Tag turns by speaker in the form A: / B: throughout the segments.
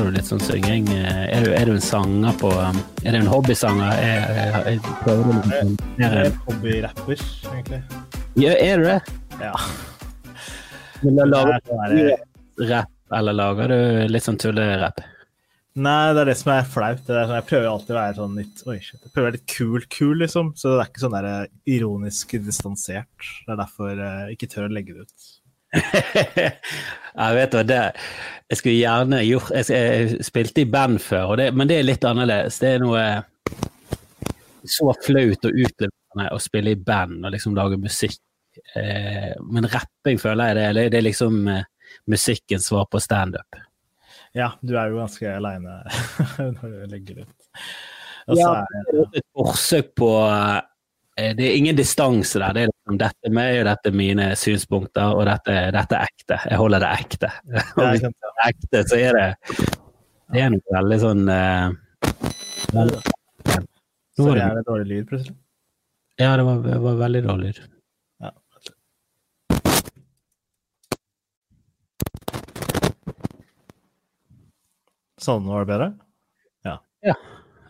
A: har du litt sånn synging. Eh, er du, er du en sanger på um, Er du en hobbysanger? Er, jeg, er, prøver å er,
B: er er hobbyrapper, egentlig.
A: Ja, er du det?
B: Ja.
A: Men da lager
B: er- er-
A: du rapp, eller lager du litt sånn tullerapp?
B: Nei, det er det som er flaut. Det er sånn, jeg prøver alltid å være sånn litt Oi, shit. Jeg prøver å være litt kul, kul, liksom. Så det er ikke sånn der ironisk distansert. Det er derfor jeg ikke tør å legge det ut.
A: Jeg vet hva det Jeg skulle gjerne gjort Jeg, jeg spilte i band før, det, men det er litt annerledes. Det er noe så flaut og utleverende å spille i band og liksom lage musikk. Eh, men rapping føler jeg det, eller det er liksom eh, musikkens svar på standup.
B: Ja, du er jo ganske aleine når du legger ut. Og
A: Ja,
B: er
A: det er et forsøk på eh, Det er ingen distanse der. Det er liksom dette er meg, og dette er mine synspunkter, og dette, dette er ekte. Jeg holder det ekte. Og hvis det er ekte, så er det Det er noe veldig sånn uh,
B: Så
A: det-
B: er det dårlig lyd, plutselig.
A: Ja, det var, var veldig dårlig lyd.
B: Ja. Sånn var det bedre?
A: Ja. ja.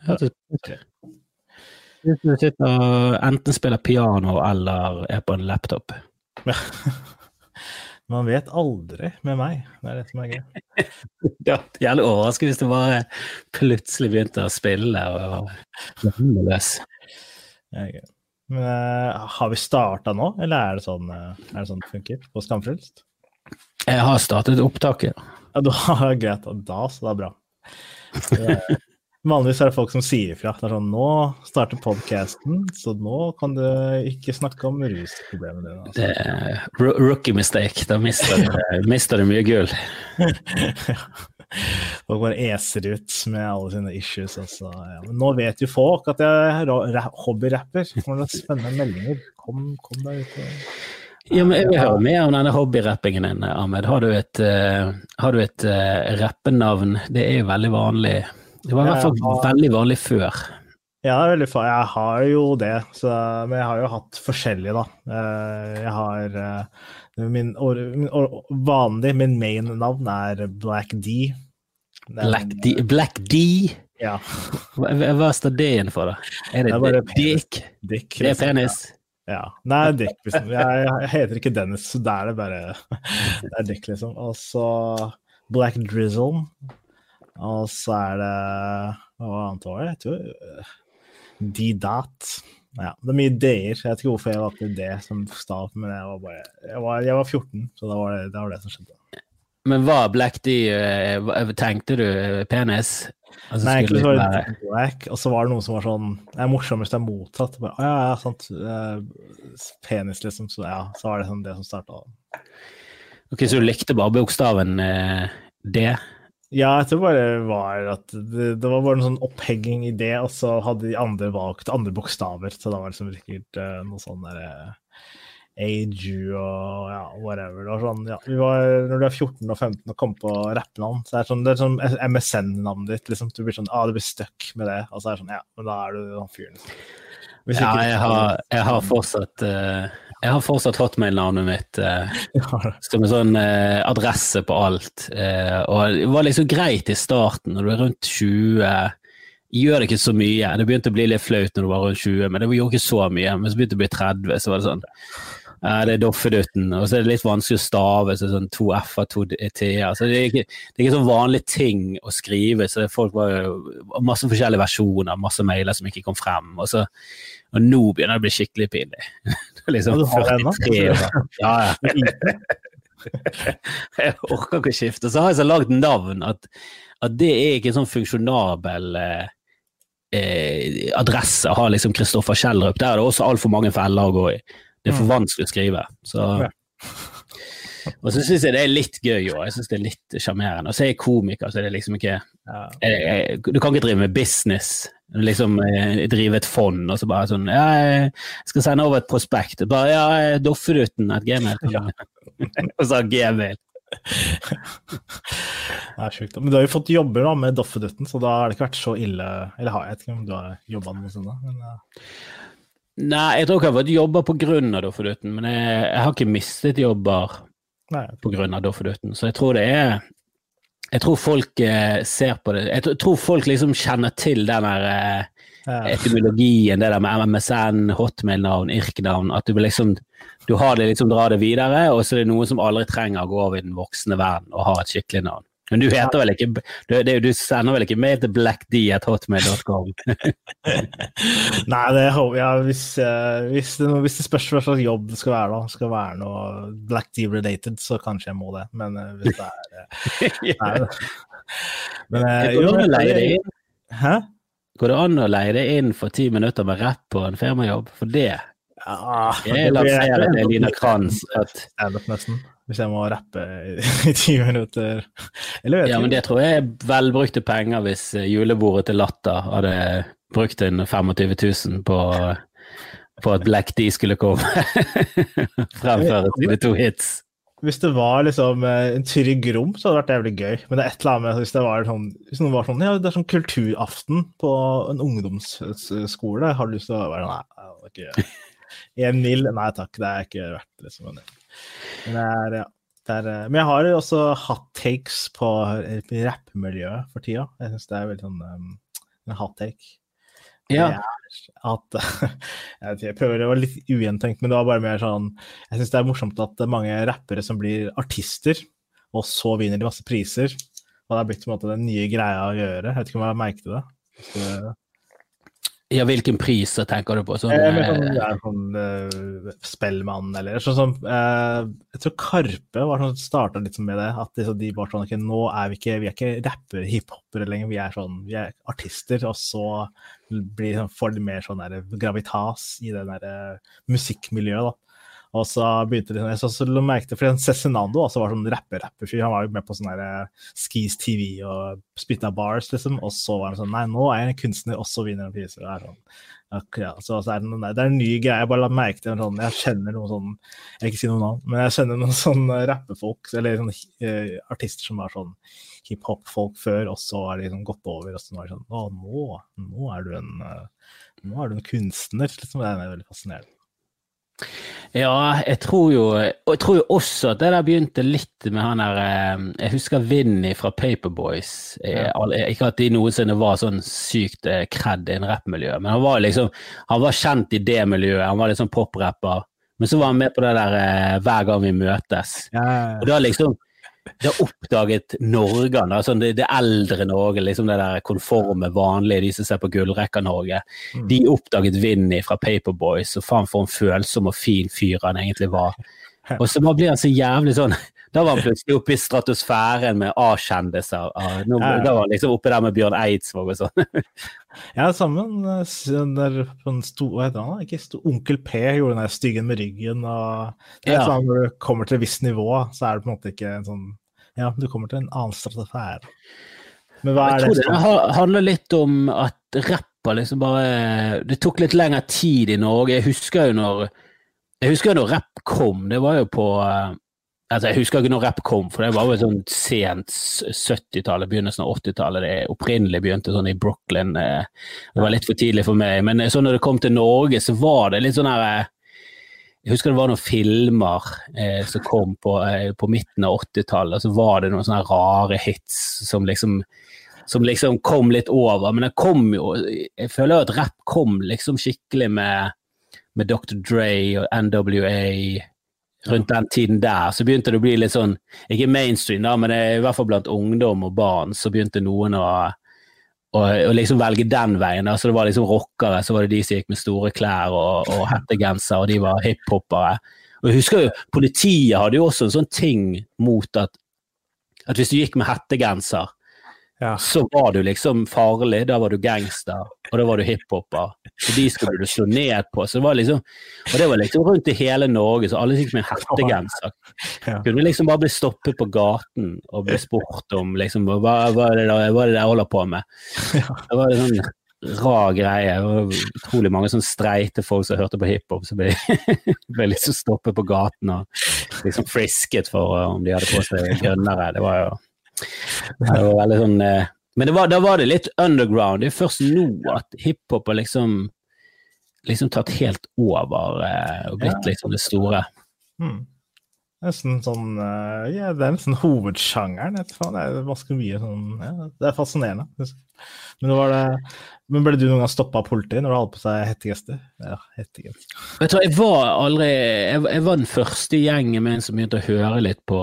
A: ja. ut. Hvis du sitter og enten spiller piano eller er på en laptop.
B: Man vet aldri med meg. Det er det som er gøy.
A: Det gjelder overraskende hvis du bare plutselig begynte å spille og og løs.
B: Men uh, har vi starta nå, eller er det sånn, uh, er det, sånn det funker på Skamfrelst?
A: Jeg har startet opptaket.
B: Ja, er det greit. Da, så det er bra. Det er- Vanligvis er det folk som sier ifra. Det er sånn Nå starter podkasten, så nå kan du ikke snakke om rusproblemene dine. Altså.
A: Det er rookie mistake. Da mister du, mister du mye gull.
B: Folk bare eser ut med alle sine issues. Altså. Ja. Men nå vet jo folk at jeg er ra- ra- hobbyrapper. Kommer det spennende meldinger? Kom, kom deg ut.
A: Ja, men Jeg vil høre mer om denne hobbyrappingen din, Ahmed. Har du et, uh, har du et uh, rappenavn? Det er jo veldig vanlig. Det var i hvert fall
B: ja.
A: veldig vanlig før.
B: Ja, veldig far. jeg har jo det, så, men jeg har jo hatt forskjellige, da. Eh, Jeg har eh, min, or, min or, vanlig, min main navn er Black D. Er
A: Black D? Black D?
B: Ja,
A: Hva, hva står det igjen for, da? Er det,
B: Det er
A: dick?
B: Dick.
A: Det er
B: liksom.
A: penis?
B: Ja. Nei, Dick. Liksom. Jeg, jeg heter ikke Dennis, så da er det bare Det er Dick, liksom. Og så Black Drizzle. Og så er det Hva annet var det? Jeg tror Didat. Ja, det er mye D-er. Jeg vet ikke hvorfor jeg valgte det som stav, men jeg var bare Jeg var, jeg var 14, så det var det, det var det som skjedde.
A: Men var Black D eh, hva- Tenkte du eh, penis? Altså,
B: Nei, egentlig var
A: være-
B: det black, og så var det noe som var sånn Det er morsomt hvis det er motsatt. Bare, Å ja, ja, sant. eh, Penis, liksom. Så ja, så var det sånn det som starta.
A: Ok, Så du likte bare bokstaven eh, D?
B: Ja, jeg tror bare det var at det, det var bare en sånn opphegging i det, og så hadde de andre valgt andre bokstaver, så da var det liksom sikkert uh, noe sånn derre Aju og ja, whatever. Det var sånn, ja, vi var, når du er 14 og 15 og kommer på rappenavn, så er det sånn, det er sånn MSN-navnet ditt, liksom. Du blir sånn, ah, du blir stuck med det, og så er det sånn, ja, men da er du han fyren. liksom.
A: Ja, jeg har, jeg har fortsatt eh, Jeg har fortsatt hotmail-navnet mitt eh, som en sånn eh, adresse på alt. Eh, og det var liksom greit i starten, når du er rundt 20 gjør det ikke så mye. Det begynte å bli litt flaut når du var rundt 20, men det gjorde ikke så mye. Men så begynte det å bli 30, så var det sånn det er Doffedutten, og så er det litt vanskelig å stave, så sånn to f-er, to t-er. Så det er, ikke, det er ikke sånn vanlig ting å skrive, så det er folk var masse forskjellige versjoner, masse mailer som ikke kom frem. Og, så, og nå begynner det å bli skikkelig pinlig. Det er liksom
B: du har det ennå?
A: 43 år. Ja, ja. Jeg orker ikke å skifte. Så har jeg så lagd navn at, at det er ikke en sånn funksjonabel eh, eh, adresse ha liksom Kristoffer Kjellrup. Der er det også altfor mange feller å gå i. Det er for vanskelig å skrive. Så. Og så syns jeg det er litt gøy òg. Jeg synes det er litt sjarmerende. Og så er jeg komiker, så er det liksom ikke jeg, jeg, Du kan ikke drive med business. Liksom eh, drive et fond og så bare sånn Ja, jeg skal sende over et prospekt. Bare ja, Dofferuten et gmail. og så gmail.
B: Det er sjukt. Men du har jo fått jobber da med Doffedutten, så da har det ikke vært så ille Eller har jeg vet ikke om du har jobba noe sånt, da, men ja.
A: Nei, jeg tror ikke jeg har fått jobber av Doffedutten, men jeg, jeg har ikke mistet jobber pga. Doffedutten, så jeg tror det er Jeg tror folk eh, ser på det Jeg tror folk liksom kjenner til den der eh, etymologien, det der med MSN, hotmail-navn, IRK-navn. At du liksom du har det liksom dra det videre, og så er det noen som aldri trenger å gå over i den voksne verden og ha et skikkelig navn. Men du heter vel ikke Du, det, du sender vel ikke mail til blackd.hotmail.com?
B: Nei, det håper jeg. Hvis, hvis, det, hvis det spørs hva slags jobb det skal være, da, skal være noe blackd-related, så kanskje jeg må det. Men hvis det er Nei.
A: Men, jo, det, Hæ? Går det an å leie det inn for ti minutter med rapp på en firmajobb? For det
B: ja,
A: Jeg lanserer til Lina Kranz at.
B: Hvis jeg må rappe i ti minutter.
A: Eller vet ja, men det tror jeg er velbrukte penger hvis julebordet til Latter hadde brukt inn 25 000 på, på at Black D skulle komme. Fremføre sine to hits.
B: Hvis det var liksom eh, en trygg rom, så hadde det vært jævlig gøy. Men det er et eller annet med hvis det var sånn, hvis noen var sånn ja, det er sånn kulturaften på en ungdomsskole, har du lyst til å være Nei, det er ikke en mil? Nei takk, det er ikke verdt det. Liksom. Men, det er, ja, det er, eh, men jeg har jo også hot takes på rappmiljøet for tida. Jeg syns det er veldig sånn um, en hot take.
A: Ja.
B: At, jeg prøver å være litt ugjentenkt, men det var bare mer sånn Jeg syns det er morsomt at det er mange rappere som blir artister, og så vinner de masse priser. Og det har blitt på en måte den nye greia å gjøre. Jeg vet ikke om jeg merket det. Så,
A: ja, hvilken pris tenker du på?
B: Sånn, eh, sånn, ja, sånn uh, Spellmann, eller sånn som uh, Jeg tror Karpe var sånn, starta litt sånn med det. At de, så de var sånn okay, nå er vi ikke, vi er ikke rappere, hiphopere lenger, vi er sånn, vi er artister. Og så blir sånn, får de mer sånn der gravitas i det der musikkmiljøet, da. Og så begynte jeg så, så merkte, fordi Cezinando også var sånn rapper-rapper-fyr. Han var jo med på sånn Skis TV og spytta bars, liksom. Og så var han sånn Nei, nå er jeg en kunstner, og så vinner han pris. Det er sånn, ja, så, så er det, det, er en ny greie. Jeg bare la merke til sånn, Jeg kjenner noen sånn Jeg vil ikke si noe navn, men jeg kjenner noen sånne rappefolk, eller sånne uh, artister som var sånn hiphop-folk før, og så har de liksom gått over. Og så var det sånn Å, nå, nå er du en, nå er du en kunstner. Liksom, det er veldig fascinerende.
A: Ja, jeg tror jo jeg tror jo også at det der begynte litt med han der eh, Jeg husker Vinny fra Paperboys. Eh, ja. Ikke at de noensinne var sånn sykt eh, kred i en rappmiljø, men han var liksom Han var kjent i det miljøet. Han var litt sånn poprapper. Men så var han med på det der hver gang vi møtes.
B: Ja,
A: og da liksom det har oppdaget Norge, sånn det, det, eldre Norge, liksom det der konforme, vanlige, de som ser på Gullrekka-Norge. Mm. De oppdaget Vinni fra Paperboys, og faen for en følsom og fin fyr han egentlig var. Og så blir han så jævlig sånn Da var han plutselig oppe i stratosfæren med A-kjendiser. Da var han liksom oppe der med Bjørn Eidsvåg og sånn.
B: ja, sammen der på en stor, hva heter han? Ikke stor, Onkel P gjorde den der styggen med ryggen. og det er ja. sånn, Når du kommer til et visst nivå, så er det på en måte ikke en sånn Ja, du kommer til en annen stratosfære.
A: Men hva er det? Jeg tror det handler litt om at rapper liksom bare Det tok litt lengre tid i Norge. Jeg husker jo når jeg husker når rapp kom. Det var jo på eh, Altså, jeg husker ikke når rapp kom, for det var jo sånn sent 70-tallet, begynnelsen av 80-tallet. Det opprinnelig begynte sånn i Brooklyn. Eh, det var litt for tidlig for meg. Men så når det kom til Norge, så var det litt sånn her eh, Jeg husker det var noen filmer eh, som kom på, eh, på midten av 80-tallet, så var det noen sånne rare hits som liksom som liksom kom litt over. Men det kom jo Jeg føler at rapp kom liksom skikkelig med, med Dr. Dre og NWA rundt den tiden der, så begynte det å bli litt sånn Ikke mainstream, da, men i hvert fall blant ungdom og barn så begynte noen å, å liksom velge den veien. Da. Så det var liksom rockere, så var det de som gikk med store klær og, og hettegenser, og de var hiphopere. Og jeg husker jo, Politiet hadde jo også en sånn ting mot at, at hvis du gikk med hettegenser,
B: ja.
A: så var du liksom farlig. Da var du gangster, og da var du hiphoper. Og de skulle du slå ned på. Så det var liksom, og det var liksom rundt i hele Norge, så alle gikk med en hettegenser. Ja. Kunne liksom bare bli stoppet på gaten og bli spurt om liksom, hva, hva, er det, hva er det jeg holder på med. Det var en sånn rar greie. Det var utrolig mange sånn streite folk som hørte på hiphop, som ble, ble liksom stoppet på gaten og liksom frisket for om de hadde på seg grønnere. Det var jo det var veldig sånn eh, Men var, da var det litt underground. Det er først nå at hiphop har liksom, liksom tatt helt over eh, og blitt liksom det store.
B: Mm. Nesten sånn uh, Ja, det er nesten hovedsjangeren. Det er ganske mye sånn ja, Det er fascinerende. Men, var det, men ble du noen gang stoppa av politiet når du hadde på seg hettegenser? Ja, hettegester.
A: Jeg tror jeg var aldri jeg, jeg, var den første gjengen min som begynte å høre litt på,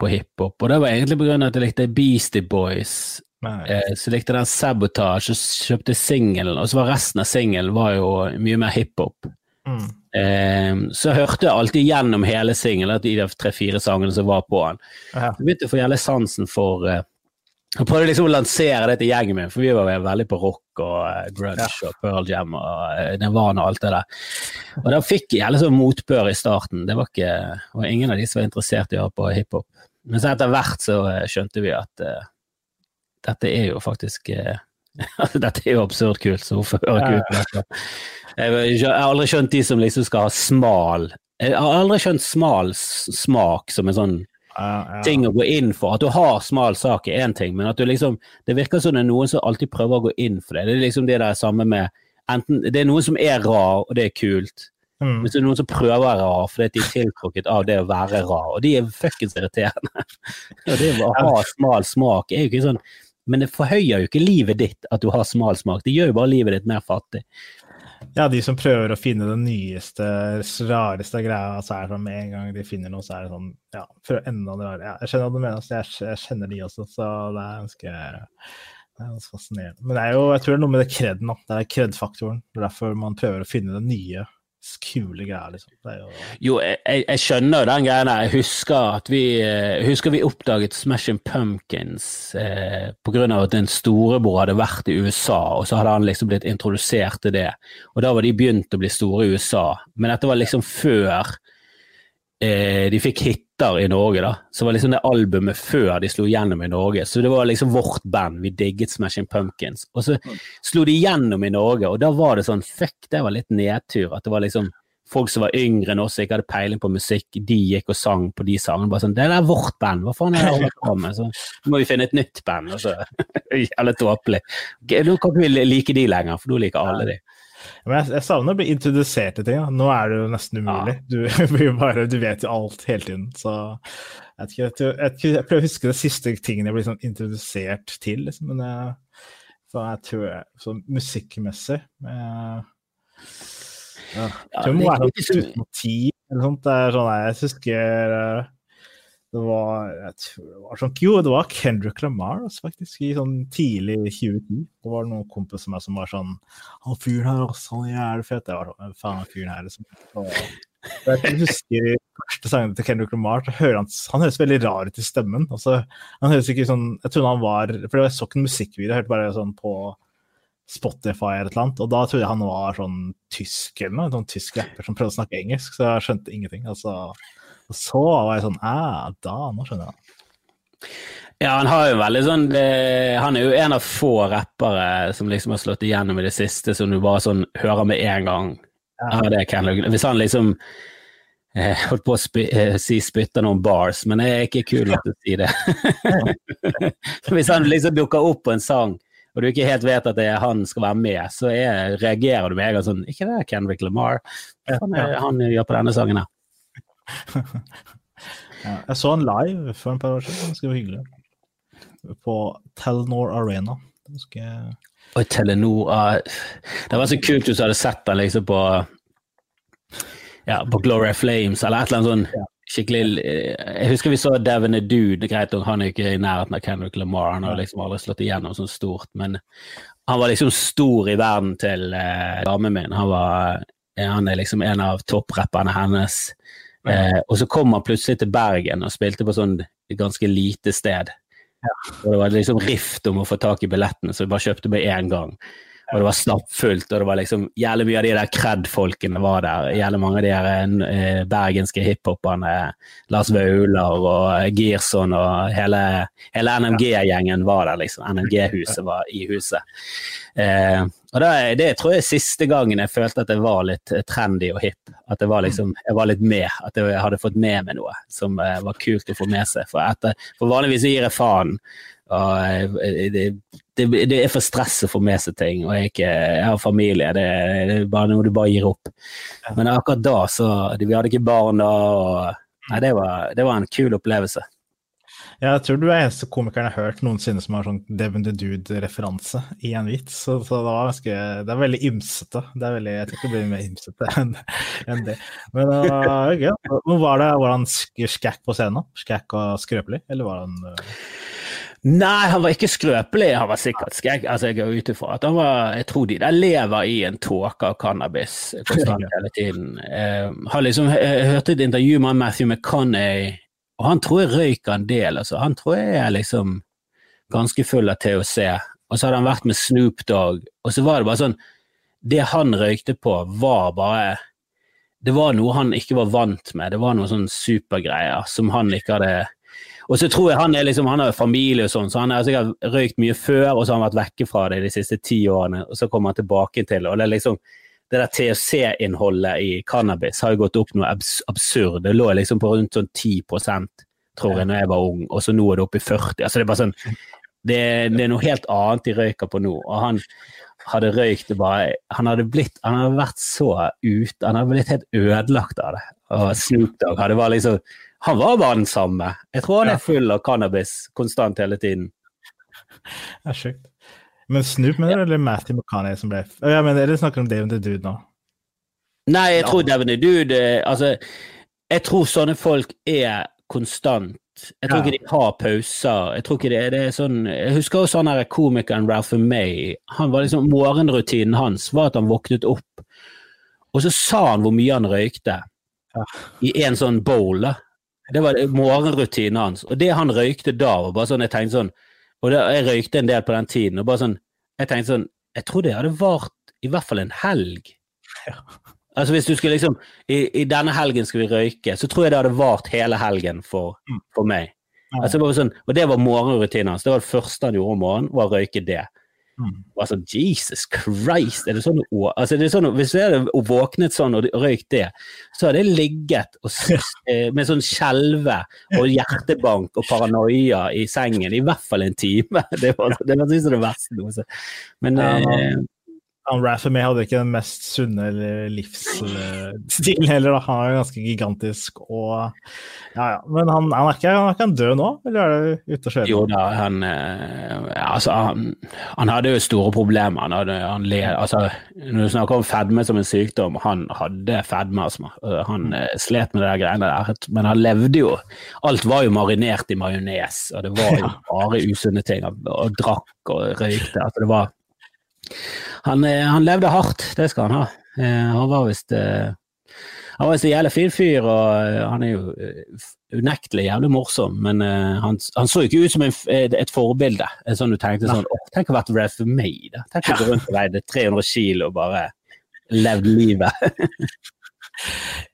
A: på hiphop. Og det var egentlig av at jeg likte Beastie Boys. Eh, så likte den Sabotage, og kjøpte singelen. Og så var resten av singelen jo mye mer hiphop. Mm. Eh, så jeg hørte jeg alltid gjennom hele singelen, de tre-fire sangene som var på den. Ja. Jeg begynte å få jævlig sansen for uh, Jeg prøvde liksom å lansere det til gjengen min, for vi var veldig på rock og uh, grunge ja. og Pearl Jam og uh, Nirvana og alt det der. Og da fikk jeg jævlig sånn motbør i starten. Det var, ikke, var ingen av de som var interessert i å høre på hiphop. Men så etter hvert så skjønte vi at dette er jo faktisk Dette er jo absurd kult, så hvorfor hører ikke ut dette? Jeg har aldri skjønt de som liksom skal ha smal Jeg har aldri skjønt smal smak som en sånn ja, ja. ting å gå inn for. At du har smal sak er én ting, men at du liksom Det virker som det er noen som alltid prøver å gå inn for det. Det er liksom det der samme med enten Det er noen som er rar, og det er kult. Mm. Men så er det noen som prøver å være rar fordi de er tiltrukket av det å være rar, og de er fuckings irriterende. og det å ha smal smak er jo ikke sånn Men det forhøyer jo ikke livet ditt at du har smal smak, det gjør jo bare livet ditt mer fattig.
B: Ja, de som prøver å finne den nyeste, rareste greia, så er det sånn med en gang de finner noe, så er det sånn Ja, prøv enda det rare. Ja, jeg skjønner hva du mener, jeg, jeg, kjenner de også, så det er ganske det er ganske fascinerende. Men det er jo, jeg tror det er noe med det kreden, det er kredfaktoren. Det er Derfor man prøver å finne det nye kule greier, liksom. Jo,
A: jo jeg, jeg, skjønner den greia der. Jeg husker at vi, eh, husker vi oppdaget Smashing Pumpkins eh, av at en storebror hadde vært i USA, og så hadde han liksom blitt introdusert til det. Og da var de begynt å bli store i USA. Men dette var liksom før eh, de fikk hiter i Norge, da. Som var liksom det albumet før de slo gjennom i Norge. Så det var liksom vårt band. Vi digget Smashing Pumpkins. Og så slo de gjennom i Norge, og da var det sånn fuck, det var litt nedtur. At det var liksom folk som var yngre enn oss, ikke hadde peiling på musikk, de gikk og sang på de sangene. Bare sånn 'Det er vårt band, hva faen er det holder på med?' Så må vi finne et nytt band. Og så Jævlig tåpelig. Nå kan ikke vi like de lenger, for nå liker alle de.
B: Men jeg, jeg, savner å bli introdusert til ting. Da. Nå er det jo nesten umulig. Ja. Du, bare, du, vet jo alt hele tiden. Så jeg, ikke, jeg, jeg, prøver å huske de siste tingen jeg ble sånn introdusert til. Liksom. Men jeg, så jeg tror jeg, så musikkmessig ja, Jeg tror det må være sånn 2010 eller sånt. Det er sånn, jeg husker eh, det var, jeg tror det var sånn, jo, det var Kendrick Lamar altså, faktisk, i sånn tidlig 2010. Det var noen kompiser med som var sånn Han fyren her, altså, han er jævlig fet. Jeg var sånn, faen, fyren her, liksom. Og jeg husker i første sangen til Kendrick Lamar, så hører han, han høres veldig rar ut i stemmen. Altså, han høres ikke sånn, Jeg trodde han var For jeg så ikke en musikkvideo, jeg hørte bare sånn på Spotify eller et eller annet, og da trodde jeg han var sånn tysk eller noe, sånn tysk rapper som prøvde å snakke engelsk, så jeg skjønte ingenting. altså og så var jeg sånn ah, da, nå skjønner jeg.
A: Ja, han har jo veldig sånn det, Han er jo en av få rappere som liksom har slått igjennom i det siste, som du bare sånn hører med en gang. Ja. Ja, det kan, hvis han liksom eh, holdt på å spy, eh, si spytter noen bars, men det er ikke kul nok til å si det. hvis han liksom dukker opp på en sang, og du ikke helt vet at det er han skal være med, så er, reagerer du med en gang sånn Ikke det er Kendrick Lamar? Han, han gjør på denne sangen her
B: ja, jeg så han live for en par år siden. Ganske hyggelig. På Telenor Arena. Ganske...
A: Oi, Telenor uh, Det var så kult hvis du hadde sett den liksom på ja, på Gloria Flames, eller et eller annet sånn skikkelig Jeg husker vi så Devin Dude, greit nok, han er ikke i nærheten av Kendrick Lamar, han har liksom aldri slått igjennom sånn stort, men han var liksom stor i verden til eh, damen min. Han var han er liksom en av topprapperne hennes. Eh, og så kom han plutselig til Bergen og spilte på sånn ganske lite sted. Ja. Og det var liksom rift om å få tak i billettene, så vi bare kjøpte med én gang. Og det var stappfullt, og det var liksom jævlig mye av de der cred-folkene var der. Jævlig mange av de der eh, bergenske hiphoperne. Lars Vaular og Girson og hele, hele NMG-gjengen var der, liksom. NMG-huset var i huset. Eh, og det, det, tror jeg er siste gangen jeg følte at jeg var litt trendy og hip. At jeg var, liksom, jeg var litt med. At jeg hadde fått med meg noe som eh, var kult å få med seg. For, etter, for vanligvis gir jeg faen. Og eh, det, det, det, er for stress å få med seg ting, og jeg, ikke, jeg har familie. Det, det, er bare noe du bare gir opp. Men akkurat da, så Vi hadde ikke barn da, og Nei, det var, det var en kul opplevelse.
B: Jeg tror du er eneste komikeren jeg har hørt noensinne som har sånn Devon the Dude-referanse i en vits. Så, så det, var ganske, det er veldig ymsete. Det er veldig, jeg tror ikke det blir mer ymsete enn enn det. Men uh, gøy. Men var det var han skækk på scenen? Skækk og skrøpelig, eller var han uh...
A: Nei, han var ikke skrøpelig. Han var sikkert skækk. Altså, jeg går ut ifra at han var Jeg tror de der lever i en tåke av cannabis konstant hele tiden. Uh, har liksom, jeg hørte et intervju med Matthew McConney og han tror jeg røyker en del. Altså. Han tror jeg er liksom ganske full av THC. Og så hadde han vært med Snoop Dogg, og så var det bare sånn Det han røykte på, var bare Det var noe han ikke var vant med. Det var noen sånne supergreier som han ikke hadde og så tror jeg han er liksom, han har familie og sånn, så han har sikkert røykt mye før, og så har han vært vekke fra det de siste ti årene, og så kommer han tilbake til det. og det er liksom det der THC-innholdet i cannabis har jo gått opp noe abs absurd. Det lå liksom på rundt sånn 10% tror jeg, når jeg var ung, og så nå er det oppe i 40 altså det er bare sånn, det, det er noe helt annet de røyker på nå. og han hadde røykt bare Han hadde blitt, han hadde vært så ute, han hadde blitt helt ødelagt av det. Og Snoop Dogg hadde vært liksom Han var bare den samme. Jeg tror han er full av cannabis konstant hele tiden.
B: Det er sjukt. Men Snoop mener du, eller Matthew McConney som ble ja, men Eller snakker om Devin the Dude nå?
A: Nei, jeg tror Devin the Dude eh, Altså, jeg tror sånne folk er konstant. Jeg tror ja. ikke de har pauser. Jeg tror ikke det, det er sånn Jeg husker også han her komikeren Ralph May. Han var liksom, Morgenrutinen hans var at han våknet opp, og så sa han hvor mye han røykte ja. i en sånn bowl. da. Det var morgenrutinen hans. Og det han røykte da, var bare sånn Jeg tenkte sånn og det, jeg røykte en del på den tiden. og bare sånn, Jeg tenkte sånn Jeg trodde jeg hadde vart i hvert fall en helg. Ja. Altså hvis du skulle liksom i, i, denne helgen skal vi røyke, så tror jeg det hadde vart hele helgen for, mm. for meg. Altså, det sånn, og det var morgenrutinen hans. Det var det første han gjorde om morgenen, var å røyke det. Altså, Jesus Christ! Er det sånn, altså, det er sånn, hvis jeg hadde våknet sånn og røykt det, så hadde jeg ligget og, eh, med sånn skjelve og hjertebank og paranoia i sengen i hvert fall en time. Det var, det var det verste. Men
B: eh, han hadde ikke den mest sunne livsstilen heller. Da. Han er ganske gigantisk og Ja, ja. Men han, han, er ikke, han er ikke han død nå, eller er det ute og skjer?
A: Jo da, han, eh, altså, han, hadde jo store problemer. Han hadde, han le, altså, når du snakker om fedme som en sykdom, han hadde fedme. Altså. Han eh, slet med de greiene der. Men han levde jo Alt var jo marinert i majones, og det var jo bare usunne ting. Og drakk og røykte. Altså, det var han, eh, han, levde hardt, det skal han ha. Eh, han var visst eh, han var en jævlig fin fyr, og han er jo unektelig jævlig morsom, men han, han, så ikke ut som en, et forbilde. Sånn du tenkte sånn Å, Tenk å ha vært for May, da. Tenk å gå rundt og veide 300 kilo og bare levd livet.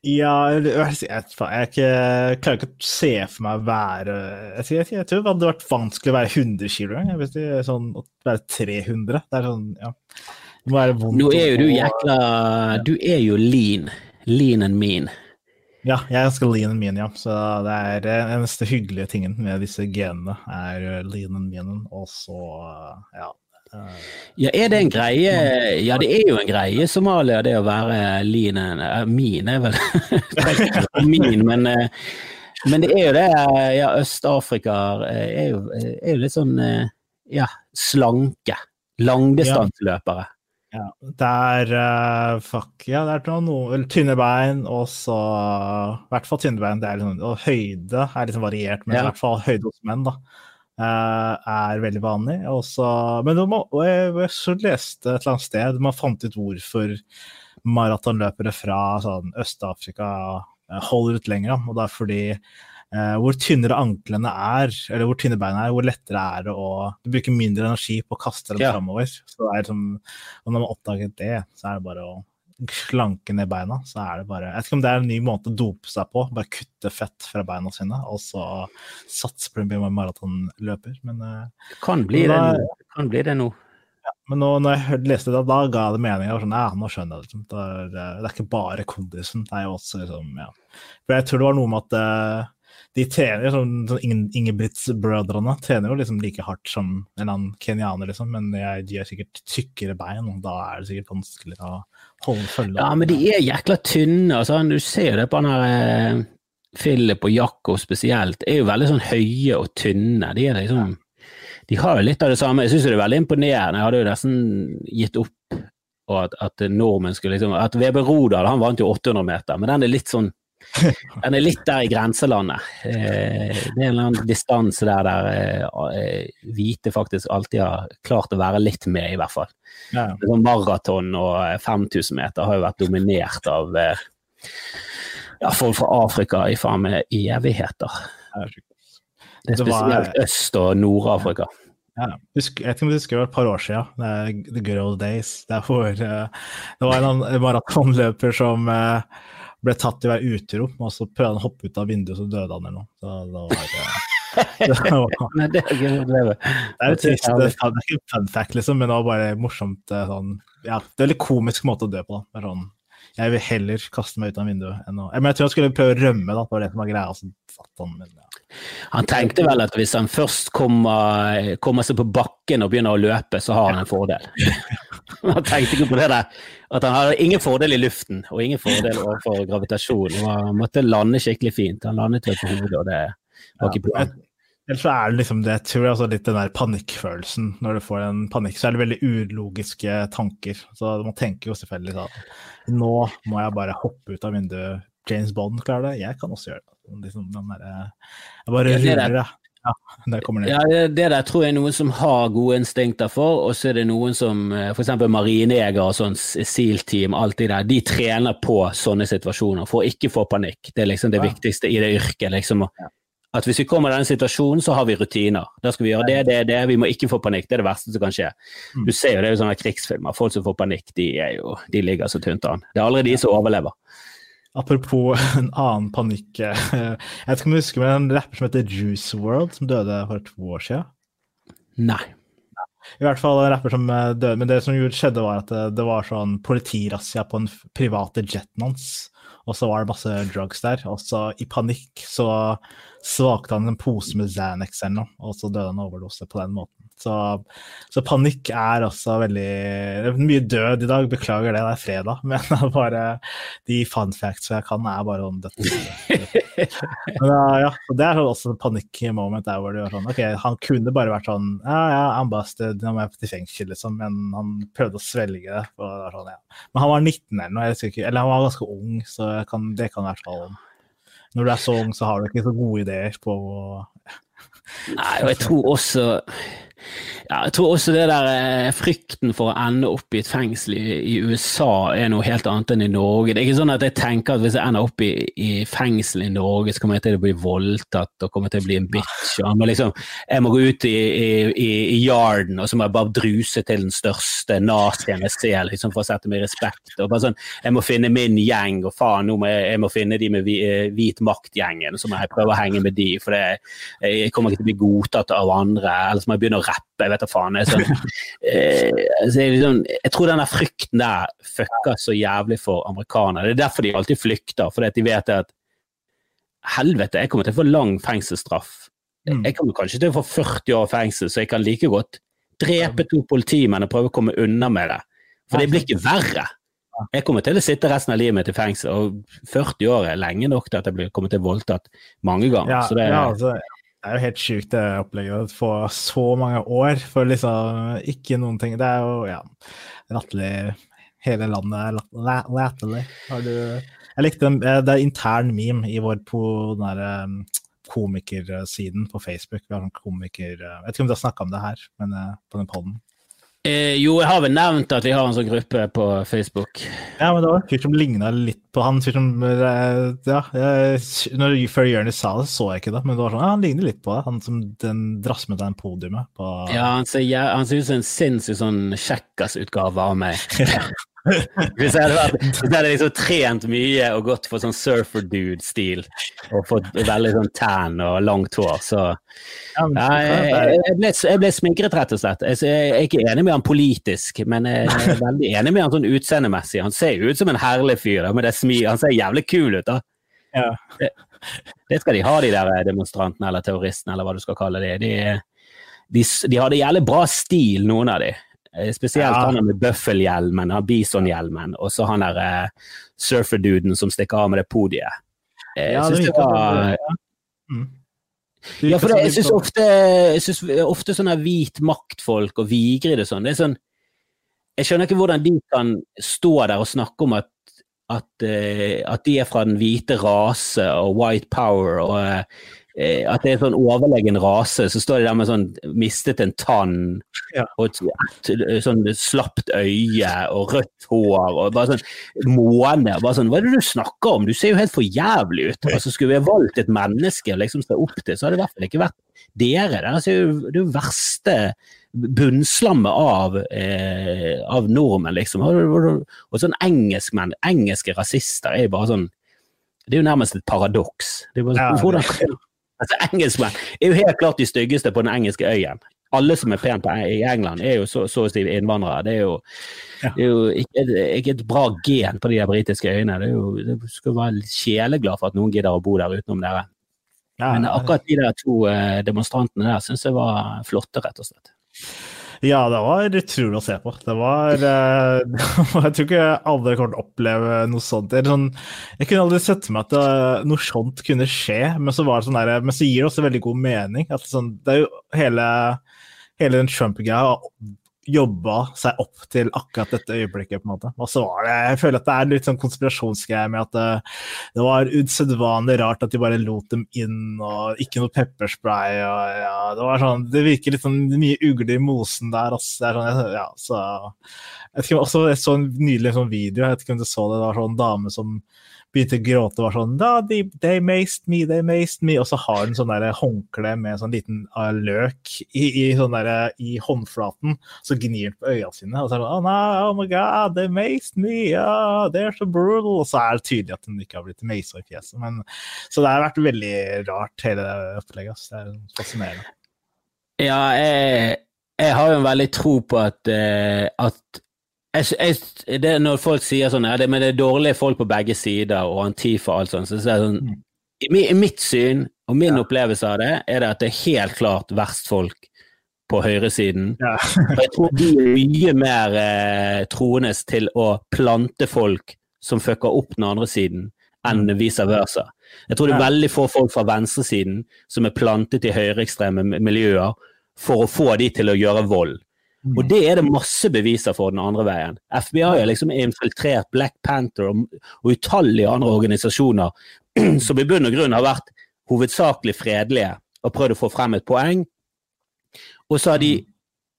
B: Ja, jeg, jeg, jeg, klarer ikke å se for meg å være jeg, jeg, tror det hadde vært vanskelig å være 100 kg engang. sånn å være 300. Det er sånn, ja.
A: Det må være vondt. Nå er jo du jækla Du er jo lean. Lean and mean.
B: Ja, jeg er ganske lean and mean, ja. Så det er den eneste hyggelige tingen med disse genene, er lean and mean. Og så, ja,
A: ja, er det en greie Ja, det er jo en greie i Somalia, det å være lean eh, Min er vel min, men, eh, men det er jo det Ja, Øst-Afrika er, er, jo litt sånn ja, slanke. Langdistanseløpere.
B: Ja, det er uh, fuck, ja, det er noe, tynne bein, og så I hvert fall tynne bein. Det er liksom, og høyde er liksom variert, men i hvert fall høyde hos menn, da. Eh, er veldig vanlig. Også, men må, jeg, så leste et eller annet sted man fant ut hvorfor maratonløpere fra sånn, Øst-Afrika eh, holder ut lenger. Og det er fordi eh, hvor tynnere anklene er, eller hvor tynne beina er, hvor lettere er det å Du bruker mindre energi på å kaste dem ja. framover. Så det er liksom, og når man oppdager det, så er det bare å slanke ned beina, så er det bare Jeg vet ikke om det er en ny måte å dope seg på. Bare kutte fett fra beina sine, og så satse på en maratonløper. Men
A: eh, kan bli, da, det, kan bli det nå.
B: Ja, men nå, når jeg leste det, da ga det mening. Jeg var sånn, ja, nå skjønner jeg det. det. Er, det er ikke bare kondisen. Det er jo også liksom, ja. For jeg tror det var noe med at uh, de trener sånn, sånn trener jo liksom like hardt som en eller annen kenyaner, liksom, men de har sikkert tykkere bein, og da er det sikkert vanskeligere å holde følge.
A: Ja, men de er jækla tynne. Altså, du ser jo det på han her eh, Philip og Jakob spesielt, er jo veldig sånn høye og tynne. De, er liksom, de har jo litt av det samme. Jeg syns det er veldig imponerende. Jeg hadde jo nesten gitt opp at, at nordmenn skulle liksom At Weber Rodal han vant jo 800 meter, men den er litt sånn den er litt der i grenselandet. Eh, det er en eller annen distanse der der eh, hvite faktisk alltid har klart å være litt med, i hvert fall. Ja. Sånn maraton og 5000 meter har jo vært dominert av eh, ja, folk fra Afrika i faen meg evigheter. Det er spesielt Øst- og Nord-Afrika.
B: Ja. Jeg vet ikke om du husker det var et par år siden, The Good Old Days. Det var en maratonløper som ble tatt i være utro, og så prøvde han å hoppe ut av vinduet, så døde han eller noe. Så det var, det, var,
A: Nei, det er
B: Det er jo trist, det er ikke fun fact, liksom, men det var bare morsomt. Eh, sånn, ja, det er en veldig komisk måte å dø på. da. Sånn, jeg vil heller kaste meg ut av vinduet enn å Men jeg tror jeg skulle prøve å rømme, da, det var det som var greia. Så satt han, men, ja.
A: Han tenkte vel at hvis han først kommer, kommer, seg på bakken og begynner å løpe, så har han en fordel. han tenkte ikke på det der, at han hadde ingen fordel i luften og ingen fordel overfor gravitasjon. Han måtte lande skikkelig fint. Han landet vel på hodet, og det var ikke planen.
B: Ellers så er det liksom det, tror jeg altså litt den der panikkfølelsen. Når du får en panikk, så er det veldig ulogiske tanker. Så man tenker jo selvfølgelig sånn Nå må jeg bare hoppe ut av vinduet. James Bond klarer det, jeg kan også gjøre det. Liksom, der, jeg bare ruller det. Ja, der kommer det.
A: Ja, det der tror jeg er noen som har gode instinkter for, og så er det noen som eh, f.eks. marinejegere og sånn SEAL-team, alt det der, de trener på sånne situasjoner for å ikke få panikk. Det er liksom det ja. viktigste i det yrket. liksom at hvis vi kommer i denne situasjonen, så har vi rutiner. Da skal vi gjøre det, det, det. Vi må ikke få panikk. Det er det verste som kan skje. Mm. Du ser jo det er jo sånne krigsfilmer. Folk som får panikk, de, jo, de ligger så tynt an. Det er aldri de som overlever.
B: Apropos en annen panikk. Eh, jeg vet ikke om du husker men en rapper som heter Juice World, som døde for to år siden?
A: Nei.
B: I hvert fall en rapper som eh, døde. Men det som skjedde, var at det, det var sånn politirazzia på den private jeten hans. Og så var det masse drugs der. Og så i panikk så svakte han en pose med Xanax eller noe, og så døde han av overdose på den måten. Så, så, panikk er også veldig det er Mye død i dag, beklager det, det er fredag. Men bare de fun facts jeg kan, er bare om dette. Men ja, det er også en panikk-moment der hvor du er sånn OK, han kunne bare vært sånn Ja, ja, I'm busted, nå må jeg til fengsel, liksom. Men han prøvde å svelge det. det sånn, ja. Men han var 19 eller noe, eller han var ganske ung, så kan, det kan være sånn når du er så ung, så har du ikke så gode ideer på
A: Nei, og jeg tror også ja, jeg tror også det der eh, frykten for å ende opp i et fengsel i, i, USA er noe helt annet enn i Norge. Det er ikke sånn at jeg tenker at hvis jeg ender opp i, i fengsel i Norge, så kommer jeg til å bli voldtatt og kommer til å bli en bitch. men liksom, jeg må gå ut i, i, yarden og så må jeg bare druse til den største nazien jeg ser, liksom, for å sette meg i respekt. Og bare sånn, Jeg må finne min gjeng, og faen, nå må jeg, jeg må finne de med vi, hvit makt-gjengen. Så må jeg prøve å henge med de, for det, jeg kommer ikke til å bli godtatt av andre. Eller så må jeg begynne å rappe jeg vet da faen. Jeg, sånn, eh, altså, jeg, liksom, jeg, tror den frykten der fucker så jævlig for amerikanere. Det er derfor de alltid flykter, fordi de vet at helvete, jeg kommer til å få lang fengselsstraff. Mm. Jeg kommer kanskje til å få 40 år fengsel, så jeg kan like godt drepe to politimenn og prøve å komme unna med det. For det blir ikke verre. Jeg kommer til å sitte resten av livet mitt i fengsel, og 40 år er lenge nok til at jeg kommer til voldtatt mange ganger.
B: Ja,
A: så det,
B: ja, altså, det er jo helt sjukt det opplegget. Å få så mange år for liksom ikke noen ting. Det er jo ja, latterlig. Hele landet er latterlig. Jeg likte den, eh, det er intern meme i vår på den derre um, komikersiden på Facebook. Vi har en komiker Jeg vet ikke om du har snakka om det her, men uh, på den poden.
A: Eh, jo, jeg har vel nevnt at vi har en sånn gruppe på Facebook.
B: Ja, men det var en fyr som ligna litt på han fyr som eh, Ja, jeg, når, før Jonis sa det, så jeg ikke det, men det var sånn, ja, han ligner litt på det. Han som den drass med den podiumet på
A: Ja, han ser, ja, han ser ut som en sinnssyk sånn kjekkas-utgave av meg. Hvis jeg hadde, hvis jeg hadde liksom trent mye og gått for sånn surfer dude-stil og fått veldig sånn tan og langt hår, så ja, jeg, jeg, ble, jeg, ble, sminkret, rett og slett. Jeg, er ikke enig med han politisk, men jeg er veldig enig med han sånn utseendemessig. Han ser ut som en herlig fyr, da, med det smi, han ser jævlig kul ut. da. Ja. Det, det, skal de ha, de der demonstrantene eller terroristene, eller hva du skal kalle det. De, de, de hadde jævlig bra stil, noen av de. Eh, spesielt ja. han med bøffelhjelmen, han bisonhjelmen, og så han der uh, surferduden som stikker av med det podiet. Jeg
B: Ja, det virker
A: var
B: ja. Mm.
A: Ja, for det, jeg syns
B: sånn-
A: ofte, jeg synes ofte sånne hvit maktfolk og Vigrid og sånn, det er sånn Jeg skjønner ikke hvordan de kan stå der og snakke om at, at, uh, at de er fra den hvite rase og white power og eh, at det er sånn overlegen rase. Så står de der med sånn mistet en tann
B: Ja.
A: og et, sånn slapt øye og rødt hår og bare sånn måne. Bare sånn, Hva er det du snakker om? Du ser jo helt for jævlig ut. Altså, skulle vi ha valgt et menneske å liksom stå opp til, så hadde det i hvert fall ikke vært dere. Det er jo det er verste bunnslammet av, eh, av nordmenn, liksom. Og, sånn engelskmenn, engelske rasister er jo bare sånn Det er jo nærmest et paradoks. Det er bare,
B: Ja,
A: sånn,
B: det-
A: hvordan, altså, engelskmenn er jo helt klart de styggeste på den engelske øyen. Alle som er pent i England, er jo så, så å si innvandrere. Det er jo,
B: Ja.
A: det er jo ikke, ikke et bra gen på de der britiske øyene. Det, jo, det skal være kjeleglad sjeleglad for at noen gidder å bo der utenom dere.
B: Ja,
A: Men akkurat de der to eh, demonstrantene der syns jeg var flotte, rett og slett.
B: Ja, det var utrolig å se på. Det var eh, Jeg tror ikke alle kommer til å oppleve noe sånt. Sånn, jeg kunne aldri sett for meg at det, noe sånt kunne skje, men så, det sånn der, men så gir det også veldig god mening. At sånn, det er jo hele, hele den Trump-greia jobba seg opp til akkurat dette øyeblikket. på en måte. Og så var det, Jeg føler at det er litt sånn konspirasjonsgreie med at det, det var usedvanlig rart at de bare lot dem inn, og ikke noe pepperspray. og ja, Det var sånn, det virker litt sånn mye ugler i mosen der. Altså, det er sånn, ja, så, jeg, vet ikke, også, jeg så en nydelig sånn video, jeg vet ikke om du så det, det var sånn dame som begynte å gråte og var sånn da, they, they maced me, they maced me. Og så har hun sånn der håndkle med sånn liten uh, løk i, i, sånn der, i håndflaten. Så gnir den på øya sine. Og så er det sånn oh, no, oh my god, they maced me, oh, they're so brutal. Og så er det tydelig at hun ikke har blitt maced i fjeset. Men, så det har vært veldig rart, hele det opplegget. Så Det er fascinerende.
A: Ja, jeg, jeg har jo en veldig tro på at, eh, at jeg, jeg, det Når folk sier sånn ja, det, men det er dårlige folk på begge sider og Antifa og alt sånt, så er det sånn i, I mitt syn og min opplevelse av det, er det at det er helt klart verst folk på høyresiden.
B: Ja.
A: Jeg tror de er mye mer eh, troende til å plante folk som fucker opp den andre siden, enn vice versa. Jeg tror det er
B: Ja.
A: veldig få folk fra venstresiden som er plantet i høyreekstreme miljøer for å få de til å gjøre vold. Og det er det masse beviser for den andre veien. FBI har liksom infiltrert Black Panther og, og utallige andre organisasjoner som i bunn og grunn har vært hovedsakelig fredelige og prøvd å få frem et poeng. Og så har de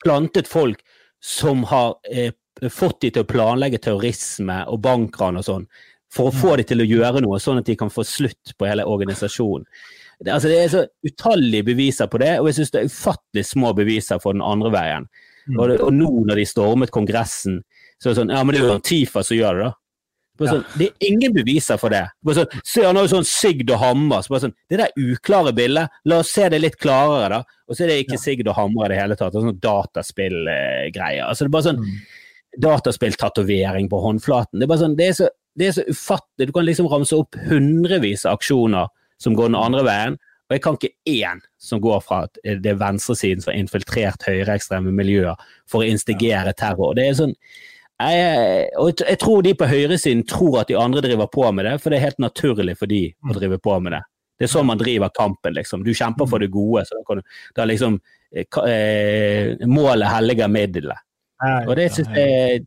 A: plantet folk som har eh, fått de til å planlegge terrorisme og bankran og sånn, for å få de til å gjøre noe, sånn at de kan få slutt på hele organisasjonen. Det, altså, det er så utallige beviser på det, og jeg syns det er ufattelig små beviser for den andre veien. Og, det, og nå når de stormet Kongressen, så er det sånn Ja, men det er jo Antifa som gjør det, da. Sånn, ja. det er ingen beviser for det. Bare sånn, se, han har jo sånn Sigd og Hammer. Så sånn, det der uklare bildet, la oss se det litt klarere, da. Og så er det ikke Sigd og Hammer i det hele tatt. Det er sånn dataspillgreier. altså, det er bare sånn dataspilltatovering på håndflaten. Det er bare sånn, det er så, det er så ufattelig. Du kan liksom ramse opp hundrevis av aksjoner som går den andre veien, og jeg kan ikke én som går fra at det er venstresiden som har infiltrert høyreekstreme miljøer for å instigere terror. Det er sånn jeg, og jeg, tror de på høyresiden tror at de andre driver på med det, for det er helt naturlig for de å drive på med det. Det er sånn man driver kampen, liksom. Du kjemper for det gode, så da kan du da liksom eh, eh, Målet helliger middelet. Og det syns jeg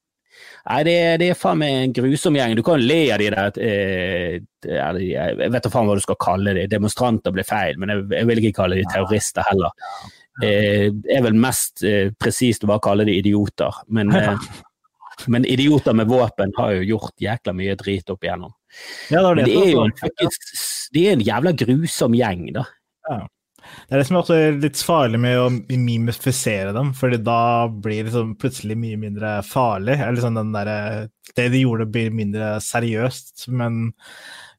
A: Nei, det, det er faen meg en grusom gjeng. Du kan le av de der eh, Jeg vet da faen hva du skal kalle de. Demonstranter blir feil, men jeg, jeg vil ikke kalle de terrorister heller. Eh, er vel mest eh, presist å bare kalle de idioter. Men, eh, men idioter med våpen har jo gjort jækla mye drit opp igjennom.
B: Ja, det, det,
A: det er jo en, de er en jævla grusom gjeng, da.
B: Det er det som er litt farlig med å mimifisere dem, fordi da blir det liksom plutselig mye mindre farlig. Liksom der, det de gjorde, blir mindre seriøst. Men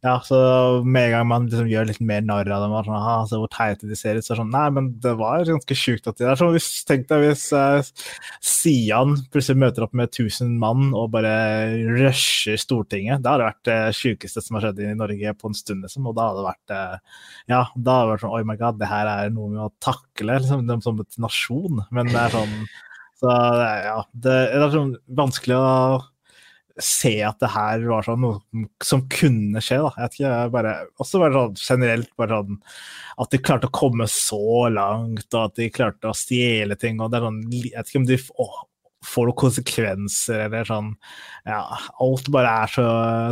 B: ja, så med en gang man liksom gjør litt mer narr av dem, og sånn, «Ah, så hvor teite de ser ut, så er det sånn Nei, men det var ganske sjukt at de der. Så tenk deg hvis uh, Sian plutselig møter opp med 1000 mann og bare rusher Stortinget. Det hadde vært det sjukeste som har skjedd i Norge på en stund, liksom. Og da hadde det vært uh, Ja, da hadde det vært sånn Oi my god, det her er noe vi må takle liksom, dem som et nasjon. Men det er sånn Så det er- ja, det er sånn vanskelig å se at det her var sånn noe som kunne skje. da. Jeg vet ikke, bare, også bare sånn generelt bare sånn at de klarte å komme så langt, og at de klarte å stjele ting. og det er sånn, Jeg vet ikke om de å, får noen konsekvenser, eller sånn Ja, alt bare er så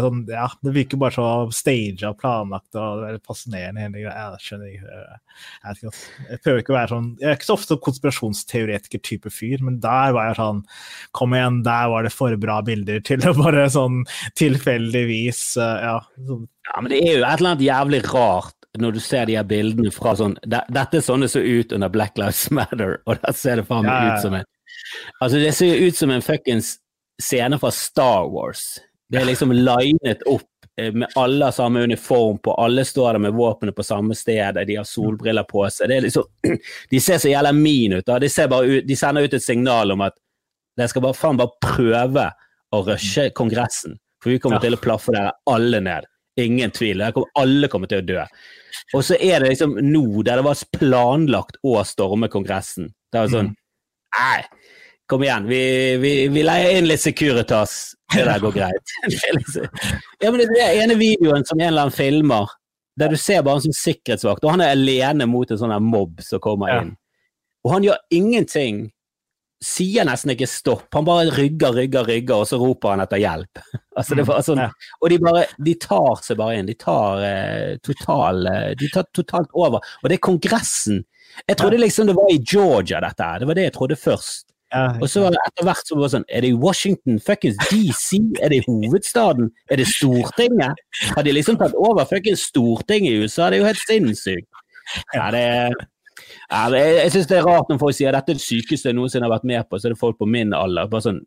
B: sånn Ja, det virker bare så staged og planlagt og det er fascinerende, hele greia. Jeg skjønner ikke Jeg ikke, jeg prøver ikke å være sånn Jeg er ikke så ofte konspirasjonsteoretiker-type fyr, men der var jeg sånn Kom igjen, der var det for bra bilder til å bare sånn tilfeldigvis Ja. Sånn.
A: Ja, men det er jo et eller annet jævlig rart når du ser de her bildene fra sånn Dette er sånn det så ut under Black Lives Matter, og der ser det faen meg ja, ut som en Altså, det ser jo ut som en fuckings scene fra Star Wars. Det er liksom linet opp eh, med alle har samme uniform på, alle står der med våpenet på samme sted, de har solbriller på seg. Det liksom, de ser så jævla mean ut. De, ut. de, sender ut et signal om at de skal bare faen bare prøve å rushe Kongressen. For vi kommer ja. til å plaffe dere alle ned. Ingen tvil. Kommer, alle kommer til å dø. Og så er det liksom nå, der det var planlagt å storme Kongressen. Det er sånn Nei, Kom igjen, vi, vi, vi leier inn litt Securitas. Det der går greit. ja, men det er ene videoen som en eller annen filmer, der du ser bare en sånn sikkerhetsvakt, og han er alene mot en sånn mobb som kommer inn. Og han gjør ingenting. Sier nesten ikke stopp, han bare rygger, rygger, rygger, og så roper han etter hjelp. altså, det var sånn, og de bare de tar seg bare inn. De tar, eh, total, eh, de tar totalt over. Og det er Kongressen. Jeg trodde liksom det var i Georgia, dette her. Det var det jeg trodde først. Og så var det etter hvert så var det sånn Er det i Washington fuckings DC? Er det i hovedstaden? Er det Stortinget? Har de liksom tatt over fuckings Stortinget i USA? Det er jo helt sinnssykt. Ja, det ja, det, jeg syns det er rart når folk sier at dette er det sykeste jeg noensinne har vært med på, så er det folk på min alder. bare sånn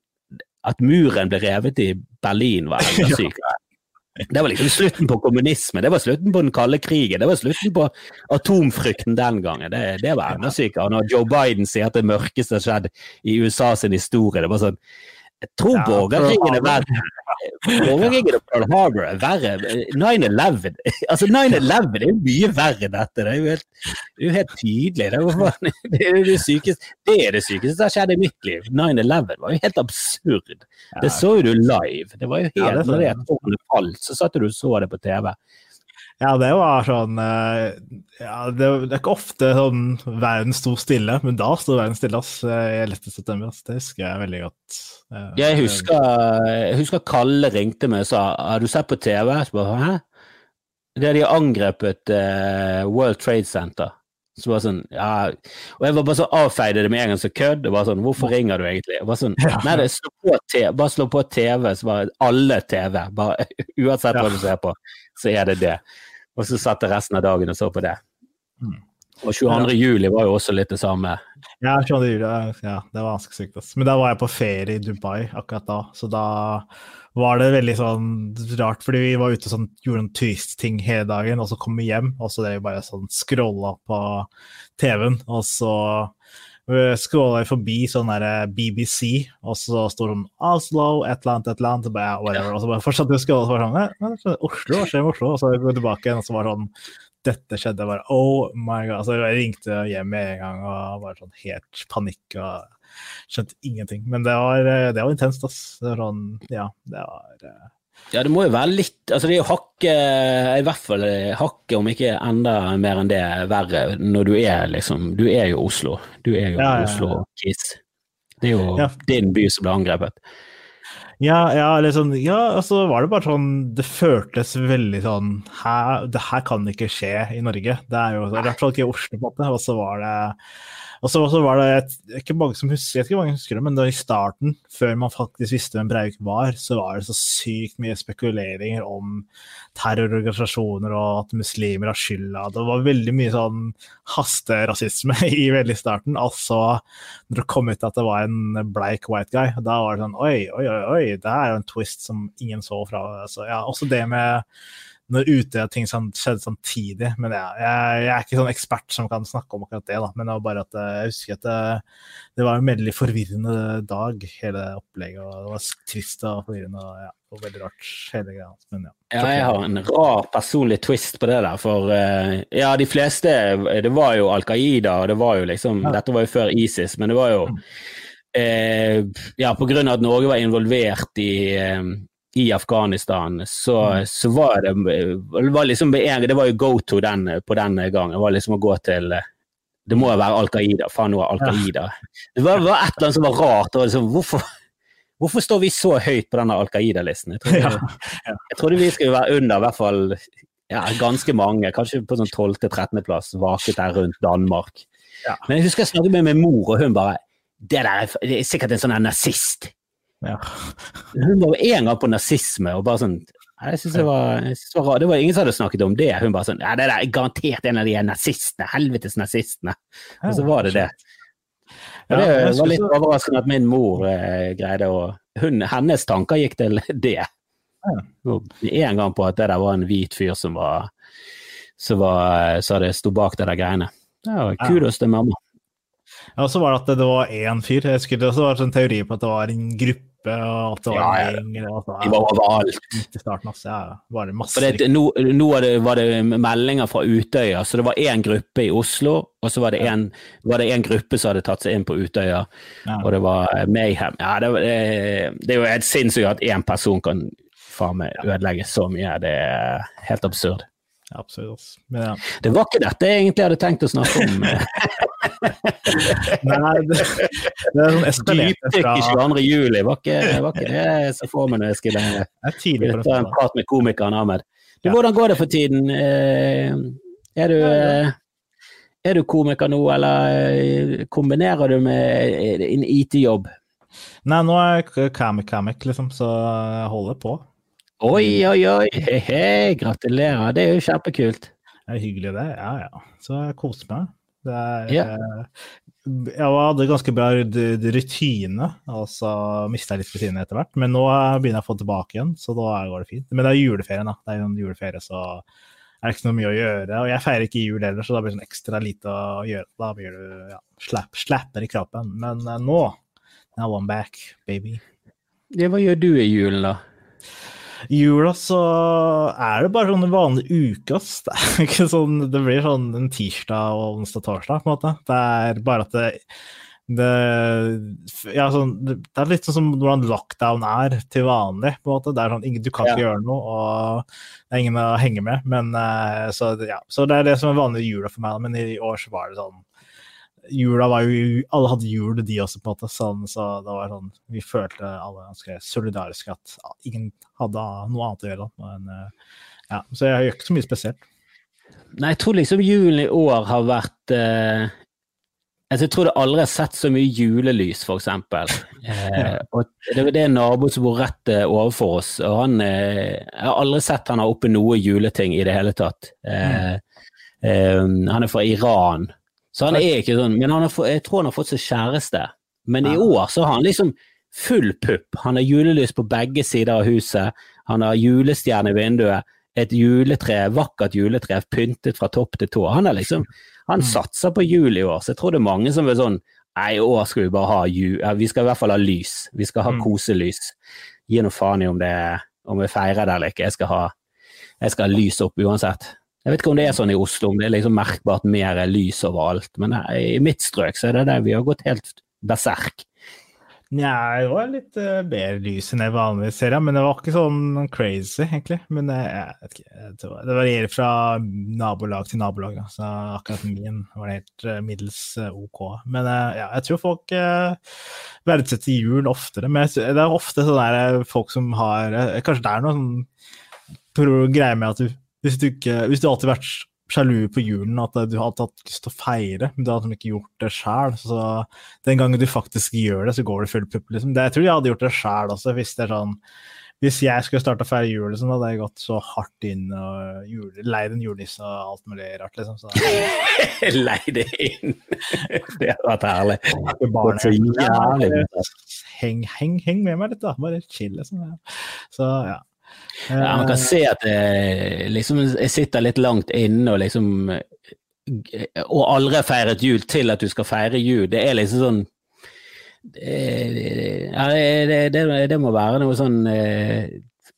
A: At muren ble revet i Berlin, var enda sykere. Det var liksom slutten på kommunisme, det var slutten på den kalde krigen, det var slutten på atomfrykten den gangen. Det, det var enda sykere. Når Joe Biden sier at det mørkeste har skjedd i USA sin historie, det var sånn Jeg tror ja, borgerkrigen er verre. Og Pearl Harbor er verre. 9-11 altså 9-11 er jo mye verre enn dette. Det er jo helt, det er jo helt tydelig. Det, er, det, er det, sykeste, det er det sykeste som har skjedd i mitt liv. 9-11 var jo helt absurd. Det så jo du live. Det var jo helt ja, Når det falt, så satt du og så det på TV.
B: Ja, det var sånn eh, ja, det, er ikke ofte sånn verden sto stille, men da sto verden stille ass, i 11. september. Ass. Det husker jeg veldig godt.
A: Eh, jeg husker, jeg husker Kalle ringte meg og sa har du sett på TV? Jeg bare, Hæ? Det er de angrepet uh, World Trade Center. Så bare sånn, ja, Og jeg var bare så avfeide det med en gang som kødd. Det var sånn, Hvorfor ringer du egentlig? Bare sånn, nei, det slå på TV, bare slå på TV, så bare alle TV. bare Uansett hva du ser på, så er det det. Og så satt jeg resten av dagen og så på det. Mm. Og 22. Ja. juli var jo også litt det samme.
B: Ja, 22. juli, ja, det var ganske sykt. Altså. Men da var jeg på ferie i Dubai akkurat da, så da var det veldig sånn rart, fordi vi var ute og sånn, gjorde noen turistting hele dagen, og så kom vi hjem, og så drev vi bare sånn scrolla på TV-en, og så scrolla jeg forbi sånn der eh, BBC, og så står det Oslo, et eller annet, et eller annet, og, whatever, og så bare fortsatte jeg å scrolle, og så var sånn Oslo, hva skjer med Oslo? Og så går jeg tilbake igjen, og så var det sånn dette skjedde. bare, oh my god, Så Jeg ringte hjem med en gang og var sånn helt panikk. og Skjønte ingenting. Men det var, eh, det var intenst. ass. Det var sånn, ja, det var uh...
A: Ja, det må jo være litt altså Det er jo hakket, i hvert fall hakket, om ikke enda mer enn det, verre når du er liksom Du er jo Oslo. Du er jo ja, Oslo-kiss. Det er jo din by som ble angrepet.
B: Ja, ja, liksom, ja, altså var det bare sånn Det føltes veldig sånn Hæ, Det her kan ikke skje i Norge. Det er jo i hvert fall ikke i Oslo, på en måte. Og så var det og så var det et, ikke mange som husker, jeg ikke mange husker det, men i starten, før man faktisk visste hvem Breivik var, så var det så sykt mye spekuleringer om terrororganisasjoner og at muslimer har skylda. Det var veldig mye sånn hasterasisme i veldig starten. Altså, når det kom ut at det var en bleik white guy, da var det sånn oi, oi, oi, oi det er jo en twist som ingen så fra. Så ja, også det med når Utøya-ting som skjedde samtidig. Men ja, jeg, jeg, er ikke sånn ekspert som kan snakke om akkurat det. da, Men det var bare at eh, jeg husker at det, det var en veldig forvirrende dag, hele opplegget. og Det var trist og forvirrende og, ja, og veldig rart, hele greia. Men ja.
A: ja, jeg har en rar personlig twist på det der. For uh, ja, de fleste Det var jo Al Qaida, og det var jo liksom. Dette var jo før ISIS, men det var jo mm. eh, Ja, av at Norge var involvert i eh, i Afghanistan, så, så var det Det var liksom det var jo go to den, på den gangen. Det var liksom å gå til Det må jo være Al Qaida. Faen, nå er Al Qaida. Det var, var, et eller annet som var rart. Var liksom, hvorfor, hvorfor står vi så høyt på denne Al Qaida-listen? Jeg, trodde- jeg trodde vi skulle være under i hvert fall ja, ganske mange, kanskje på sånn 12.-13.-plass, vaket der rundt Danmark.
B: Ja.
A: Men jeg husker jeg snakket med min mor, og hun bare Det der er, er sikkert en sånn nazist.
B: Ja.
A: Hun var jo en gang på nazisme, og bare sånn Jeg synes det var, jeg synes det var. Det var ingen som hadde snakket om det. Hun bare sånn Ja, det er garantert en av de nazistene. Helvetes nazistene. Og så var det det. Og det var litt overraskende at min mor eh, greide å hun, Hennes tanker gikk til det. En gang på at det der var en hvit fyr som var som var, så det sto bak det der greiene. Ja, kudos til mamma.
B: Ja, og så var det at det, det var én fyr. Jeg husker det også var en teori på at det var en gruppe, og at det var
A: Ja,
B: en gjeng.
A: De var overalt.
B: i starten, også, Ja, var det masse
A: det, nå nå var, det, var det meldinger fra Utøya, så det var én gruppe i Oslo, og så var det en, var det en gruppe som hadde tatt seg inn på Utøya,
B: Ja.
A: og det var Mayhem. Ja, det, det, det er jo helt sinnssykt at én person kan faen meg ødelegge så mye. Det er helt absurd.
B: Absolutt. altså. Men ja.
A: Det var ikke dette jeg egentlig hadde tenkt å snakke om.
B: Nei, det, det er sånn eskalerte fra
A: i 22. juli, var ikke, var ikke det jeg så for meg når jeg skulle ta
B: en
A: en prat med komikeren Ahmed. Du,
B: Ja.
A: Hvordan går det for tiden? Eh, Er du, eh, er du komiker nå, eller eh, kombinerer du med en IT-jobb?
B: Nei, nå er jeg comic-comic, liksom, så jeg holder på.
A: Oi, oi, oi! He, he, gratulerer, det er jo kjempekult.
B: Det er hyggelig, det. Ja, ja. Så jeg koser meg. Er, eh, jeg hadde ganske bra rutine, og så mista jeg litt rutine etter hvert. Men nå begynner jeg å få tilbake igjen, så da går det fint. Men det er juleferien, da. Det er jo en juleferie, så er det ikke noe mye å gjøre. Og jeg feirer ikke jul heller, så da blir det sånn ekstra lite å gjøre. Da blir du ja, slapp, slapper i kroppen. Men eh, nå Now I'm back, baby.
A: Ja, hva gjør du i julen, da?
B: I jula så er det bare sånn vanlige vanlig uke, ass. Det, sånn, det blir sånn en tirsdag og onsdag-torsdag, på en måte. Det er bare at det, det ja, sånn, det er litt sånn som hvordan lockdown er til vanlig. på en måte. Det er sånn, Du kan ikke gjøre noe, og det er ingen å henge med. Men, eh, så, ja, så det er det som er vanlig i jula for meg. Men i år så var det sånn Jula var jo Alle hadde jul, de også, på en måte. Sånn, så det var sånn Vi følte alle ganske solidariske at ingen hadde noe annet å gjøre. Men, eh, ja, så jeg gjør ikke så mye spesielt.
A: Nei, jeg tror liksom julen i år har vært eh, altså Jeg tror det aldri har sett så mye julelys, for eksempel. Eh, og det, det er en nabo som bor rett eh, overfor oss, og han eh, Jeg har aldri sett han har oppe noe juleting i det hele tatt. Eh, eh, han er fra Iran, så han er ikke sånn Men han har, jeg tror han har fått seg kjæreste. Men i år så har han liksom full pupp. Han har julelys på begge sider av huset. Han har julestjerne i vinduet. Et juletre, vakkert juletre pyntet fra topp til tå. Han liksom Han satser på jul i år, så jeg tror det er mange som er sånn Nei, i år skal vi bare ha jul. Vi skal i hvert fall ha lys. Vi skal ha
B: Mm.
A: koselys. Gi nå faen i om det om vi feirer det eller ikke. Jeg skal ha jeg skal ha lys opp uansett. Jeg vet ikke om det er sånn i Oslo, om det er liksom merkbart mer lys overalt. Men i mitt strøk så er det der Vi har gått helt berserk.
B: Nja, det var litt uh, bedre lys enn jeg vanligvis ser, ja, men det var ikke sånn crazy, egentlig. Men vet ikke, det varierer fra nabolag til nabolag, ja. så akkurat min var det helt eh, middels ok. Men ja, jeg tror folk uh, verdsetter julen oftere. Men det er ofte sånne der, folk som har Kanskje det er noe sånn pro- greie med at du hvis, du ikke, hvis du alltid har vært sjalu på julen, at du har hatt lyst til å feire, men du har liksom ikke gjort det sjæl. Så den gangen du faktisk gjør det, så går det full pupp. Liksom. Det, jeg tror jeg hadde gjort det sjæl også, hvis det er sånn hvis jeg skulle starte å feire jul, liksom, hadde jeg gått så hardt inn og jule, leid en julenisse og alt mulig rart. Liksom. Så,
A: leid inn! Det hadde vært herlig.
B: barnet,
A: så jævlig.
B: Heng, heng, heng med meg litt, da. Bare chill, liksom. Så ja.
A: Ja, man kan
B: Eh,
A: se at jeg, liksom jeg sitter litt langt inne og liksom Og aldri har feiret jul til at du skal feire jul. Det er liksom sånn det, ja, det, det, det må være noe sånn eh,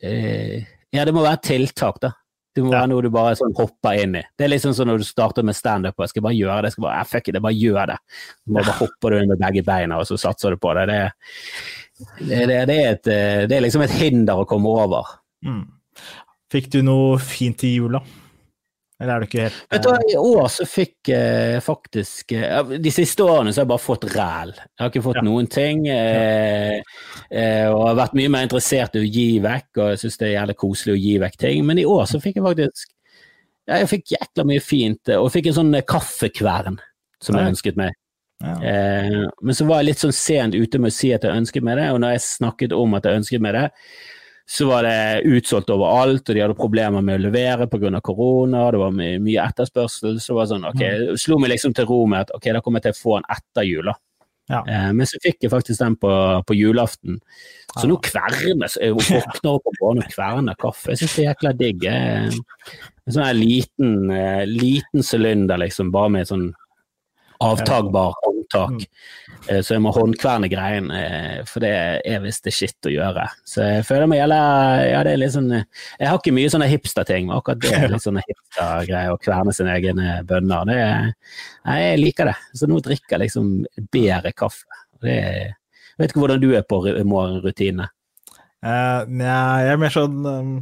A: eh, Ja, det må være tiltak, da. Det må være noe du bare sånn hopper inn i. Det er liksom sånn når du starter med standup og skal bare gjøre det. skal bare, ah, fuck it, jeg bare gjør det. Så bare, bare hopper du inn med begge beina, og så satser du på det. Det, det, det, det, er, et, eh, det er liksom et hinder å komme over.
B: Mm. Fikk du noe fint i jula? Eller er du ikke helt
A: Vet du, hva, I år så fikk jeg eh, faktisk eh, De siste årene så har jeg bare fått ræl. Jeg har ikke fått ja. noen ting. Eh, eh, og har vært mye mer interessert i å gi vekk, og jeg syns det er jævlig koselig å gi vekk ting. Men i år så fikk jeg faktisk ja, Jeg fikk jækla mye fint, og fikk en sånn kaffekvern som jeg ønsket meg. Ja. Eh, men så var jeg litt sånn sent ute med å si at jeg ønsket meg det, og når jeg snakket om at jeg ønsket meg det, så var det utsolgt overalt, og de hadde problemer med å levere pga. korona. Det var my mye etterspørsel. Så det var sånn, ok, mm. slo meg liksom til ro med at ok, da kommer jeg til å få den etter jul. Ja. Eh, men så fikk jeg faktisk den på, på julaften. Så ja. nå kvernes jeg våkner opp på banen og kverner kaffe. Jeg syns det er jækla digg. En sånn liten, eh, liten sylinder, liksom, bare med sånn avtagbar håndtak. Mm. Eh, så jeg må håndkverne greien, eh, for det er visst det shit å gjøre. Så jeg føler meg gjelder Ja, det er litt sånn Jeg har ikke mye sånne hipsterting, men akkurat det er litt sånne hipstergreier å kverne sine egne bønner. Det, nei, jeg liker det. Så nå drikker jeg liksom bedre kaffe. Det, jeg vet ikke hvordan du er på morgenrutinene.
B: Uh, jeg er mer sånn um,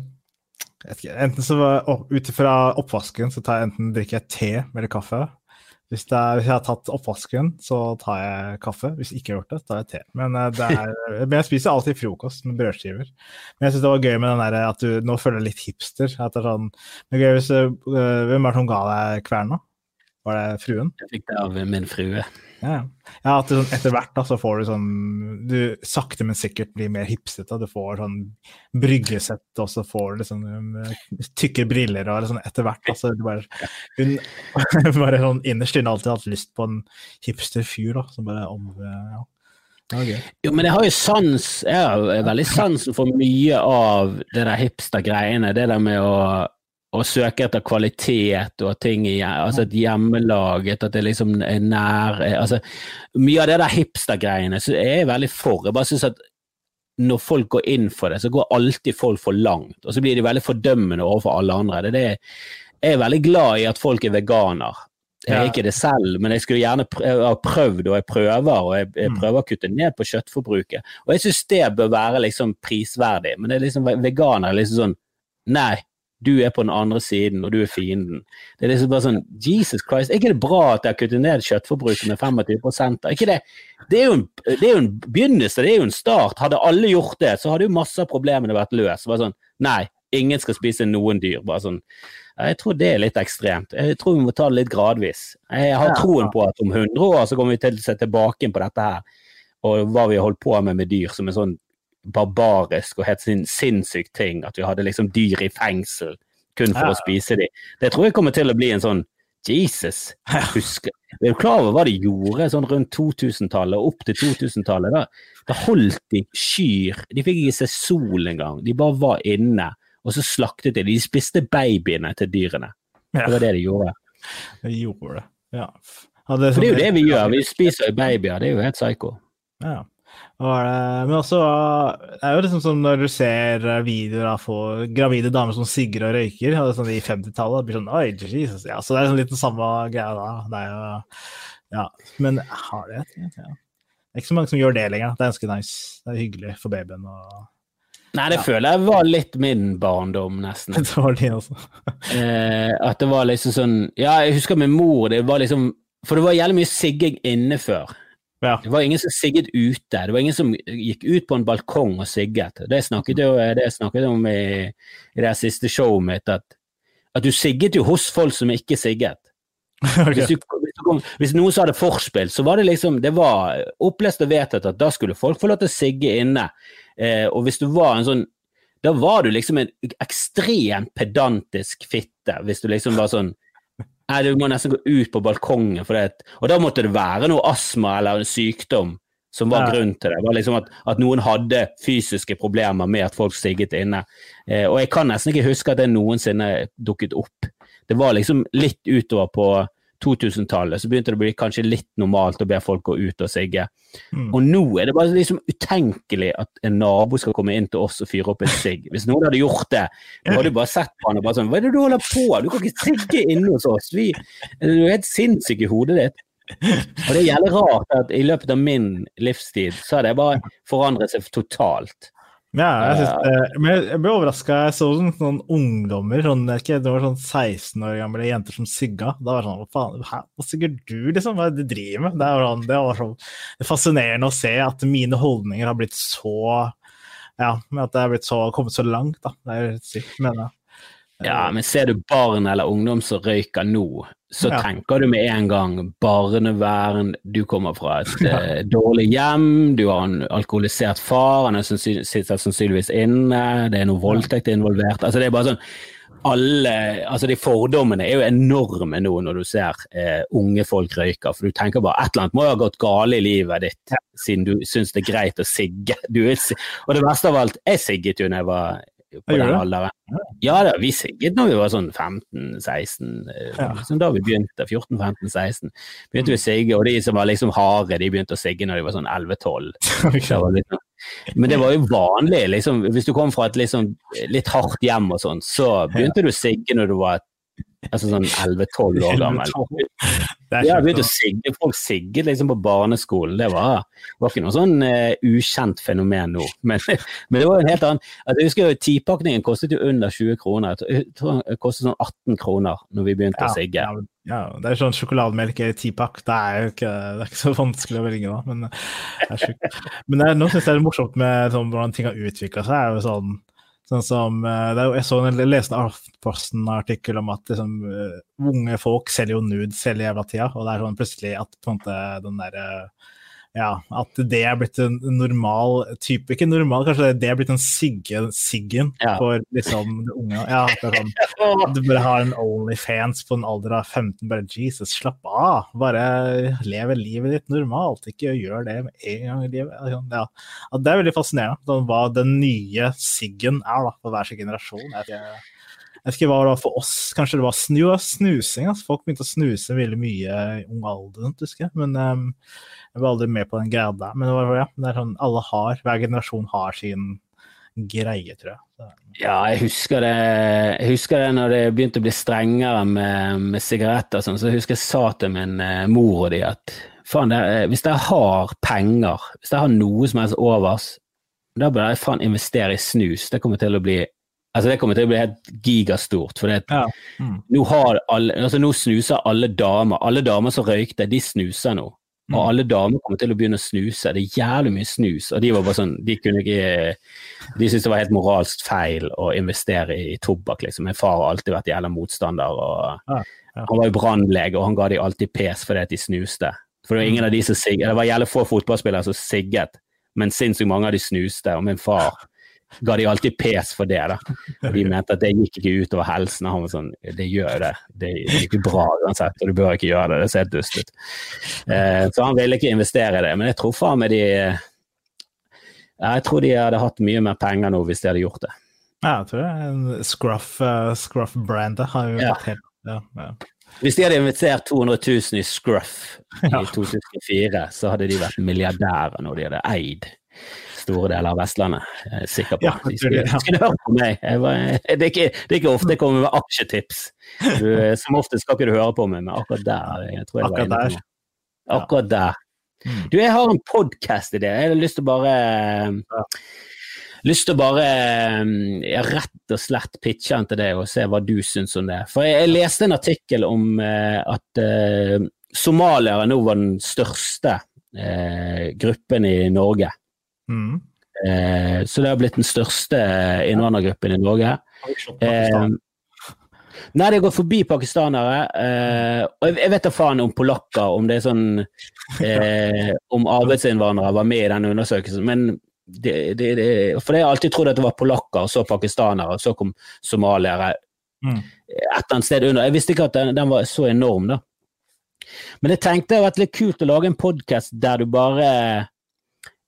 B: Enten så ut ifra oppvasken så tar jeg enten drikker jeg te eller kaffe. Hvis, er, hvis, jeg har tatt oppvasken, så tar jeg kaffe. Hvis jeg ikke har gjort det, tar jeg te. Men, eh, er, men jeg spiser alltid frokost med brødskiver. Men jeg syns det var gøy med den der at du nå føler deg litt hipster. At det er sånn, men gøy hvis, uh, Hvem er det som ga deg kverna? Var det fruen?
A: Jeg fikk det av min frue.
B: Ja, ja at sånn, etter hvert da, så får du sånn Du sakte, men sikkert blir mer hipsete. Du får sånn bryggesett, og så får du liksom um, tykke briller og liksom, etter hvert. Altså, du bare, hun bare sånn innerst inne alltid hatt lyst på en hipster fyr, da, som bare om ja.
A: Okay. Jo, men jeg har jo sans Jeg har veldig sansen for mye av det der hipster-greiene. Det der med å å søke etter kvalitet og ting i altså et hjemmelaget, at det liksom er nær altså, Mye av det der hipster-greiene så er jeg veldig for. Jeg bare synes at når folk går inn for det, så går alltid folk for langt. Og så blir de veldig fordømmende overfor alle andre. Det er det, jeg er veldig glad i at folk er veganer. Jeg er ikke det selv, men jeg skulle gjerne ha prøvd, og jeg prøver, og jeg, jeg, mm. prøver å kutte ned på kjøttforbruket. Og jeg synes det bør være liksom prisverdig, men det er liksom veganer er liksom sånn Nei, du er på den andre siden, og du er fienden. Det er liksom bare sånn Jesus Christ, er ikke det bra at de har kuttet ned kjøttforbruket med 25 er ikke det, det, er jo en, det er jo en begynnelse, det er jo en start. Hadde alle gjort det, så hadde jo masse av problemene vært løst. Bare sånn, Nei, ingen skal spise noen dyr. bare sånn, Jeg tror det er litt ekstremt. Jeg tror vi må ta det litt gradvis. Jeg har troen på at om 100 år så kommer vi til å se tilbake på dette her, og hva vi har holdt på med med dyr som en sånn barbarisk og helt sin, sinnssyk ting. At vi hadde liksom dyr i fengsel kun for ja. å spise dem. Det tror jeg kommer til å bli en sånn Jesus. Husker. Er du klar over hva de gjorde sånn rundt 2000-tallet og opp til 2000-tallet? Da, da holdt de kyr. De fikk ikke se sol engang. De bare var inne, og så slaktet de. De spiste babyene til dyrene. Det var det de gjorde.
B: De gjorde det, ja.
A: For det er jo det vi gjør. Vi spiser babyer. Det er jo helt psyko.
B: Ja. Men også det er jo liksom som når du ser videoer av gravide damer som sigger og røyker sånn i 50-tallet. Blir sånn Oi, Jesus. Ja, så det er sånn litt den samme greia da. Det er jo, ja. Men har det ja. Det er ikke så mange som gjør det lenger. Det er ganske nice. Det er hyggelig for babyen. og
A: Nei, det ja. føler jeg var litt min barndom, nesten.
B: Det var det også.
A: eh, at det var liksom sånn Ja, jeg husker min mor, det var liksom For det var jævlig mye sigging inne før. Ja. Det var ingen som sigget ute. Det var ingen som gikk ut på en balkong og sigget. Det snakket jeg, snakket om i, i, det siste showet mitt, at, at, du sigget jo hos folk som ikke sigget. Okay. Hvis, du, hvis, du kom, hvis, noen sa det forspill, så var det liksom det var opplest og vedtatt at da skulle folk få lov til å sigge inne. Eh, og hvis du var en sånn Da var du liksom en ekstremt pedantisk fitte, hvis du liksom var sånn Nei, du må nesten gå ut på balkongen, det, og da måtte det være noe astma eller en sykdom som var ja. grunnen til det. det var liksom at, at, noen hadde fysiske problemer med at folk stigget inne. Eh, og jeg kan nesten ikke huske at det noensinne dukket opp. Det var liksom litt utover på 2000-tallet, så begynte det å bli kanskje litt normalt å be folk gå ut og sigge.
B: Mm.
A: Og nå er det bare liksom utenkelig at en nabo skal komme inn til oss og fyre opp en sigg. Hvis noen hadde gjort det, da hadde du bare sett på han og bare sånn Hva er det du holder på Du kan ikke sigge inne hos oss! Vi, du er helt sinnssyk i hodet ditt. Og det er jævlig rart at i løpet av min livstid så har det bare forandret seg totalt.
B: Ja, jeg, synes, men jeg- ble overraska. Jeg så sånn, noen ungdommer, sånn, ikke, det var sånn 16 år gamle jenter som sigga. Da var det sånn Hva faen, hæ, hva sigger du, liksom? Hva er det du driver med? Det, sånn, det var sånn det er fascinerende å se at mine holdninger har blitt så Ja, at det har blitt så, kommet så langt, da. Det er sykt, mener jeg.
A: Ja, men ser du barn eller ungdom som røyker nå, så
B: Ja.
A: tenker du med en gang barnevern, du kommer fra et ja. dårlig hjem, du har en alkoholisert far, han er sannsyn- sitter sannsynligvis inne, det er noe voldtekt involvert. Altså det er bare sånn alle, altså de Fordommene er jo enorme nå når du ser eh, unge folk røyker, for du tenker bare et eller annet må jo ha gått galt i livet ditt siden du syns det er greit å sigge. Du er, og det verste av alt, jeg sigget jo da jeg var på
B: Jeg
A: den alderen. Ja da, vi sigget når vi var sånn 15-16, eh,
B: Ja.
A: Sånn da vi begynte, 14-15-16. Begynte vi å sigge, og de som var liksom harde, de begynte å sigge når de var sånn 11-12. Det liksom- Men det var jo vanlig, liksom, hvis du kom fra et liksom, litt hardt hjem og sånn, så begynte du å sigge når du var altså sånn 11-12 år gammel. Ja, jeg
B: sjukt,
A: begynte å sigge. Folk sigget liksom på barneskolen. Det var, var ikke noe sånn uh, ukjent fenomen nå. Men, men det var en helt annen altså, Jeg husker jo Tipakningen kostet jo under 20 kroner. Jeg tror- den kostet sånn 18 kroner når vi begynte
B: Ja,
A: å sigge.
B: ja, ja, det er sånn sjokolademelk i tipakk. Det er jo ikke, det er ikke så vanskelig å velge da, men det er. Men det nå syns jeg det er morsomt med sånn, hvordan ting har utvikla seg. er jo sånn, sånn som, eh, Jeg så en, jeg leste en Aftenposten-artikkel om at liksom, eh, unge folk selger jo nudes hele jævla tida, og det er sånn plutselig at på en måte den derre ja, at det er blitt en normal type Ikke normal, kanskje det er blitt en sigge, siggen
A: Ja.
B: for liksom det unge. Ja, sånn, du bare har en Onlyfans på en alder av 15. Bare Jesus, slapp av. Bare leve livet ditt normalt. Ikke gjør det med en gang i livet. Ja. Ja, det er veldig fascinerende sånn, hva den nye siggen er da, for hver sin generasjon. Jeg ikke, jeg ikke hva det var for oss. Kanskje det var snu, snusing. Altså. Folk begynte å snuse veldig mye i ung alder, husker jeg. Men um, jeg var aldri med på den greia der. Men det var, ja, det er sånn, alle har, hver generasjon har sin greie, tror jeg.
A: Ja, jeg husker det Jeg husker det når det begynte å bli strengere med, med sigaretter. og Sånn, så jeg husker jeg sa til min eh, mor og de at faen, hvis dere har penger, hvis dere har noe som helst overs, da bør dere faen investere i snus. Det kommer til å bli Altså det kommer til å bli helt gigastort. For det,
B: ja. Mm.
A: nå, har alle, altså nå snuser alle damer. Alle damer som røykte, de snuser nå. Og
B: Mm.
A: alle damer kommer til å begynne å snuse. Det er jævlig mye snus. Og de var bare sånn, de kunne ikke De syntes det var helt moralsk feil å investere i tobakk, liksom. Min far har alltid vært jævla motstander. og
B: Ja, ja.
A: Han var jo brannlege, og han ga de alltid pes fordi at de snuste. For det var ingen av de som sigget. Det var jævlig få fotballspillere som sigget, men sinnssykt mange av de snuste. Og min far ga de alltid pes for det. da. Og de mente at det gikk ikke utover helsen. Og han var sånn Det gjør jo det. Det er ikke bra uansett, og du bør ikke gjøre det. Det ser dust ut. Eh, så han ville ikke investere i det. Men jeg tror faen meg de Jeg tror de hadde hatt mye mer penger nå hvis de hadde gjort det.
B: Ja, jeg tror det. Scruff, uh, Scruff-brandet har jo
A: Ja.
B: vært helt ja, ja.
A: Hvis de hadde investert 200 000 i Scruff i 2004, så hadde de vært milliardærer når de hadde eid store deler av Vestlandet. Jeg er sikker på.
B: Ja,
A: de skulle,
B: det, ja.
A: skulle høre på meg. Var, det, er ikke, det er ikke ofte jeg kommer med aksjetips. Du, som ofte skal ikke du høre på meg, men akkurat der jeg tror jeg var
B: Akkurat
A: inne på. Akkurat der.
B: Mm.
A: Du, jeg har en podkast-idé. Jeg har lyst til å bare Lyst til å bare eh, rett og slett pitche den til deg og se hva du syns om det. For jeg, jeg leste en artikkel om eh, at eh, somaliere nå var den største eh, gruppen i Norge.
B: Mm.
A: Eh, så det har blitt den største innvandrergruppen i Norge. Eh, nei, det går forbi pakistanere. Eh, og jeg, jeg vet da faen om polakker, om det er sånn eh, Om arbeidsinnvandrere var med i den undersøkelsen. Men det, det, det, for jeg har alltid trodd at det var polakker, så pakistanere, så kom somaliere.
B: Mm.
A: Et eller annet sted under. Jeg visste ikke at den, den var så enorm, da. Men jeg tenkte det hadde vært litt kult å lage en podkast der du bare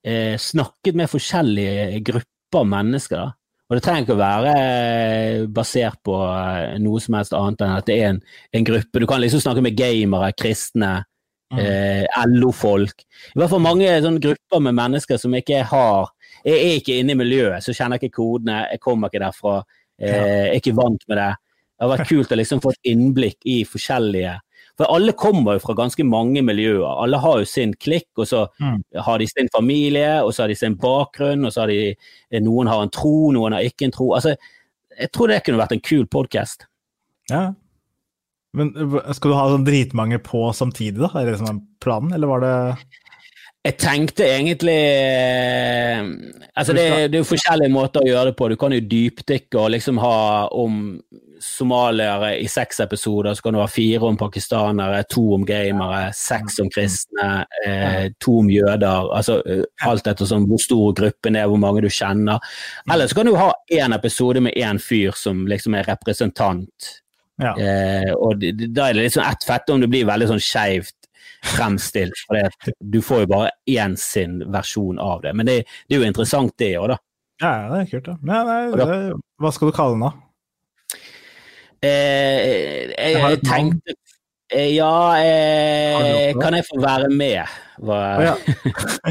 A: eh, snakket med forskjellige grupper mennesker. da Og det trenger ikke å være eh, basert på eh, noe som helst annet enn at det er en, en gruppe. Du kan liksom snakke med gamere, kristne,
B: Mm.
A: eh, LO-folk. I hvert fall mange sånne grupper med mennesker som ikke har Jeg er ikke inne i miljøet, så kjenner jeg ikke kodene, jeg kommer ikke derfra, eh, jeg er ikke vant med det. Det har vært kult å liksom få et innblikk i forskjellige For alle kommer jo fra ganske mange miljøer. Alle har jo sin klikk, og så
B: Mm.
A: har de sin familie, og så har de sin bakgrunn, og så har de Noen har en tro, noen har ikke en tro. Altså, jeg tror det kunne vært en kul podkast.
B: Ja. Men eh, skal du ha sånn dritmange på samtidig, da? Er det det som er planen, eller var det
A: Jeg tenkte egentlig eh, Altså, det, det er jo forskjellige måter å gjøre det på. Du kan jo dypdykke og liksom ha om somaliere i seks episoder, så kan du ha fire om pakistanere, to om gamere, seks om kristne, eh, to om jøder. Altså eh, alt etter sånn hvor stor gruppen er, hvor mange du kjenner. Eller så kan du ha én episode med én fyr som liksom er representant.
B: Ja.
A: Eh, og da er det litt sånn ett fett om det blir veldig sånn skeivt fremstilt, for det du får jo bare én sin versjon av det. Men det, det er jo interessant, det òg, da.
B: ja, det er kult,
A: ja.
B: Det, hva skal du kalle den, da?
A: Eh, jeg,
B: Jeg
A: tenkte eh, Ja, eh, kan jeg få være med? Hva-
B: ja.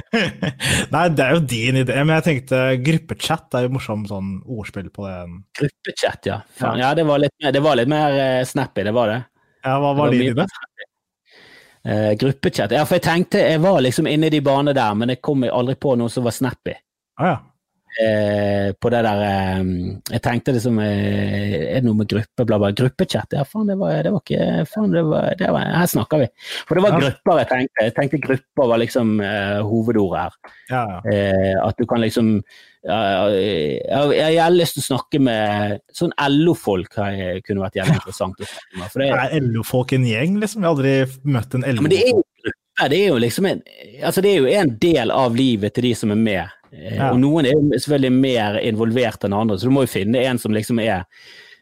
B: Nei, det er jo din idé, men jeg tenkte gruppechat er jo morsomt sånn ordspill på det.
A: Gruppechat, ja. Ja, det var litt, mer- det var litt mer eh, snappy, det var det.
B: Ja, hva
A: Det
B: var din idé?
A: Eh, gruppechat. Ja, for jeg tenkte Jeg var liksom inne i de banene der, men jeg kom aldri på noe som var snappy.
B: Ah, ja.
A: eh, på det der eh, Jeg tenkte liksom eh, Er det noe med gruppe, bla, bla. Gruppechat? Ja, faen, det var, det var ikke faen, det var, det var, Her snakker vi. For det var
B: Ja.
A: grupper jeg tenkte. Jeg tenkte grupper var liksom eh, hovedordet her.
B: ja, ja.
A: Eh, at du kan liksom ja, jeg, jeg har lyst til å snakke med sånn LO-folk har jeg- kunne vært jævlig interessant å snakke med. For det,
B: Er LO-folk en gjeng, liksom? Jeg har aldri møtt en
A: ja, men det er jo. Det er liksom en, altså det er jo en del av livet til de som er med. Eh,
B: Ja.
A: Og noen er selvfølgelig mer involvert enn andre, så du må jo finne en som liksom er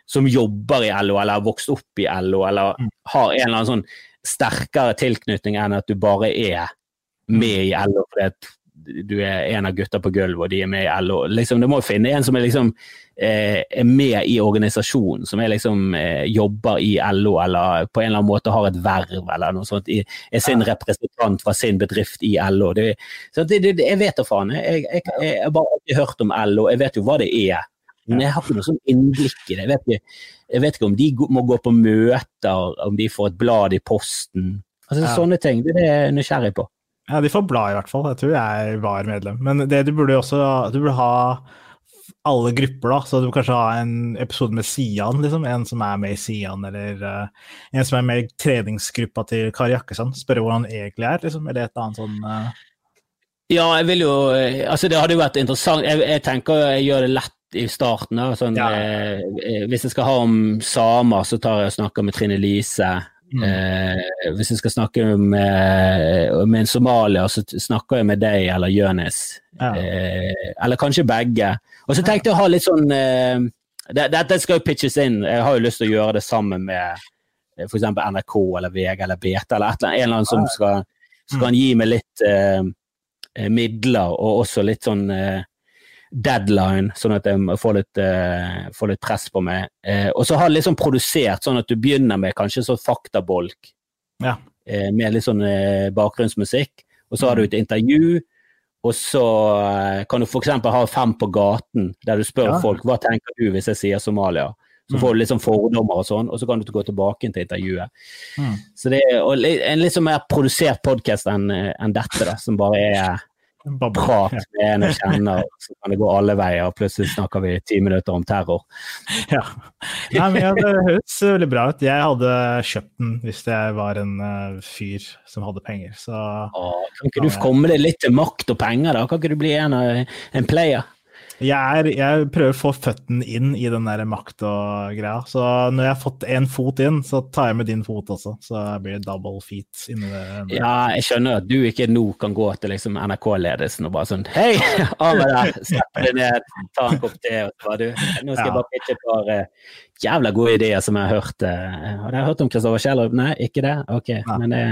A: som jobber i LO, eller har vokst opp i LO, eller
B: Mm.
A: har en eller annen sånn sterkere tilknytning enn at du bare er med i LO fordi at du er en av gutta på gulvet og de er med i LO. Liksom, du må jo finne en som er liksom eh, er med i organisasjonen, som er liksom eh, jobber i LO eller på en eller annen måte har et verv eller noe sånt, i, er sin representant fra sin bedrift i LO. Det, så det, det, jeg vet da faen. Jeg, jeg, jeg, jeg har bare alltid hørt om LO, jeg vet jo hva det er. Men jeg har ikke noe sånn innblikk i det. Jeg vet ikke, jeg vet ikke om de må gå på møter, om de får et blad i posten. Altså
B: Ja.
A: Sånne ting. Det er jeg er nysgjerrig på.
B: Ja, de får blad, i hvert fall. Jeg tror jeg var medlem. Men det du burde også Du burde ha alle grupper, da. Så du burde kanskje ha en episode med Sian, liksom. En som er med i Sian, eller uh, en som er med i treningsgruppa til Kari Jakkesson. Spørre hvor han egentlig er, liksom. Eller et annet sånn uh...
A: Ja, jeg vil jo Altså, det hadde jo vært interessant. Jeg, jeg tenker jeg gjør det lett i starten. Sånn,
B: Ja.
A: eh, eh, hvis jeg skal ha om samer, så tar jeg og snakker med Trine Lise.
B: Mm.
A: Eh, hvis jeg skal snakke med, med en somalier, så snakker jeg med deg eller Jonis.
B: Ja.
A: Eh, eller kanskje begge. Og så tenkte jeg å ha litt sånn eh, det- Dette skal jo pitches inn. Jeg har jo lyst til å gjøre det sammen med f.eks. NRK eller VG eller BT eller eller en eller annen som skal, skal gi meg litt eh, eh, midler og også litt sånn eh, deadline, sånn at jeg må få litt, uh, får litt press på meg. Uh, og så ha jeg litt sånn produsert, sånn at du begynner med kanskje sånn faktabolk
B: Ja.
A: uh, med litt sånn eh, bakgrunnsmusikk, og så har du et intervju. Og så eh, kan du f.eks. ha Fem på gaten, der du spør
B: Ja.
A: folk hva tenker du hvis jeg sier Somalia. Så
B: Mm.
A: får du litt sånn fordommer og sånn, og så kan du gå tilbake til intervjuet.
B: Mm.
A: Så det er en litt sånn mer produsert podkast enn en dette, da, som bare er. Prat med en jeg kjenner, så kan det gå alle veier, plutselig snakker vi ti minutter om terror.
B: Ja. Nei, men ja, det høres veldig bra ut. Jeg hadde kjøpt den hvis jeg var en uh, fyr som hadde penger, så
A: Åh, kan ikke du komme deg litt til makt og penger, da? Kan ikke du bli en, en player?
B: Jeg, er, jeg prøver å få føttene inn i den der makt og greia. Så når jeg har fått én fot inn, så tar jeg med din fot også. Så blir det double feet inni det.
A: Ja, jeg skjønner at du ikke nå kan gå til liksom NRK-ledelsen og bare sånn Hei, av med deg! Slipp deg ned, ta en kopp te. Og så bare, du, nå skal jeg bare pitche et par uh, jævla gode ideer som jeg har hørt. Uh, Har dere hørt om Kristoffer Kjellerup? Nei, ikke det? Ok.
B: Nei.
A: Men det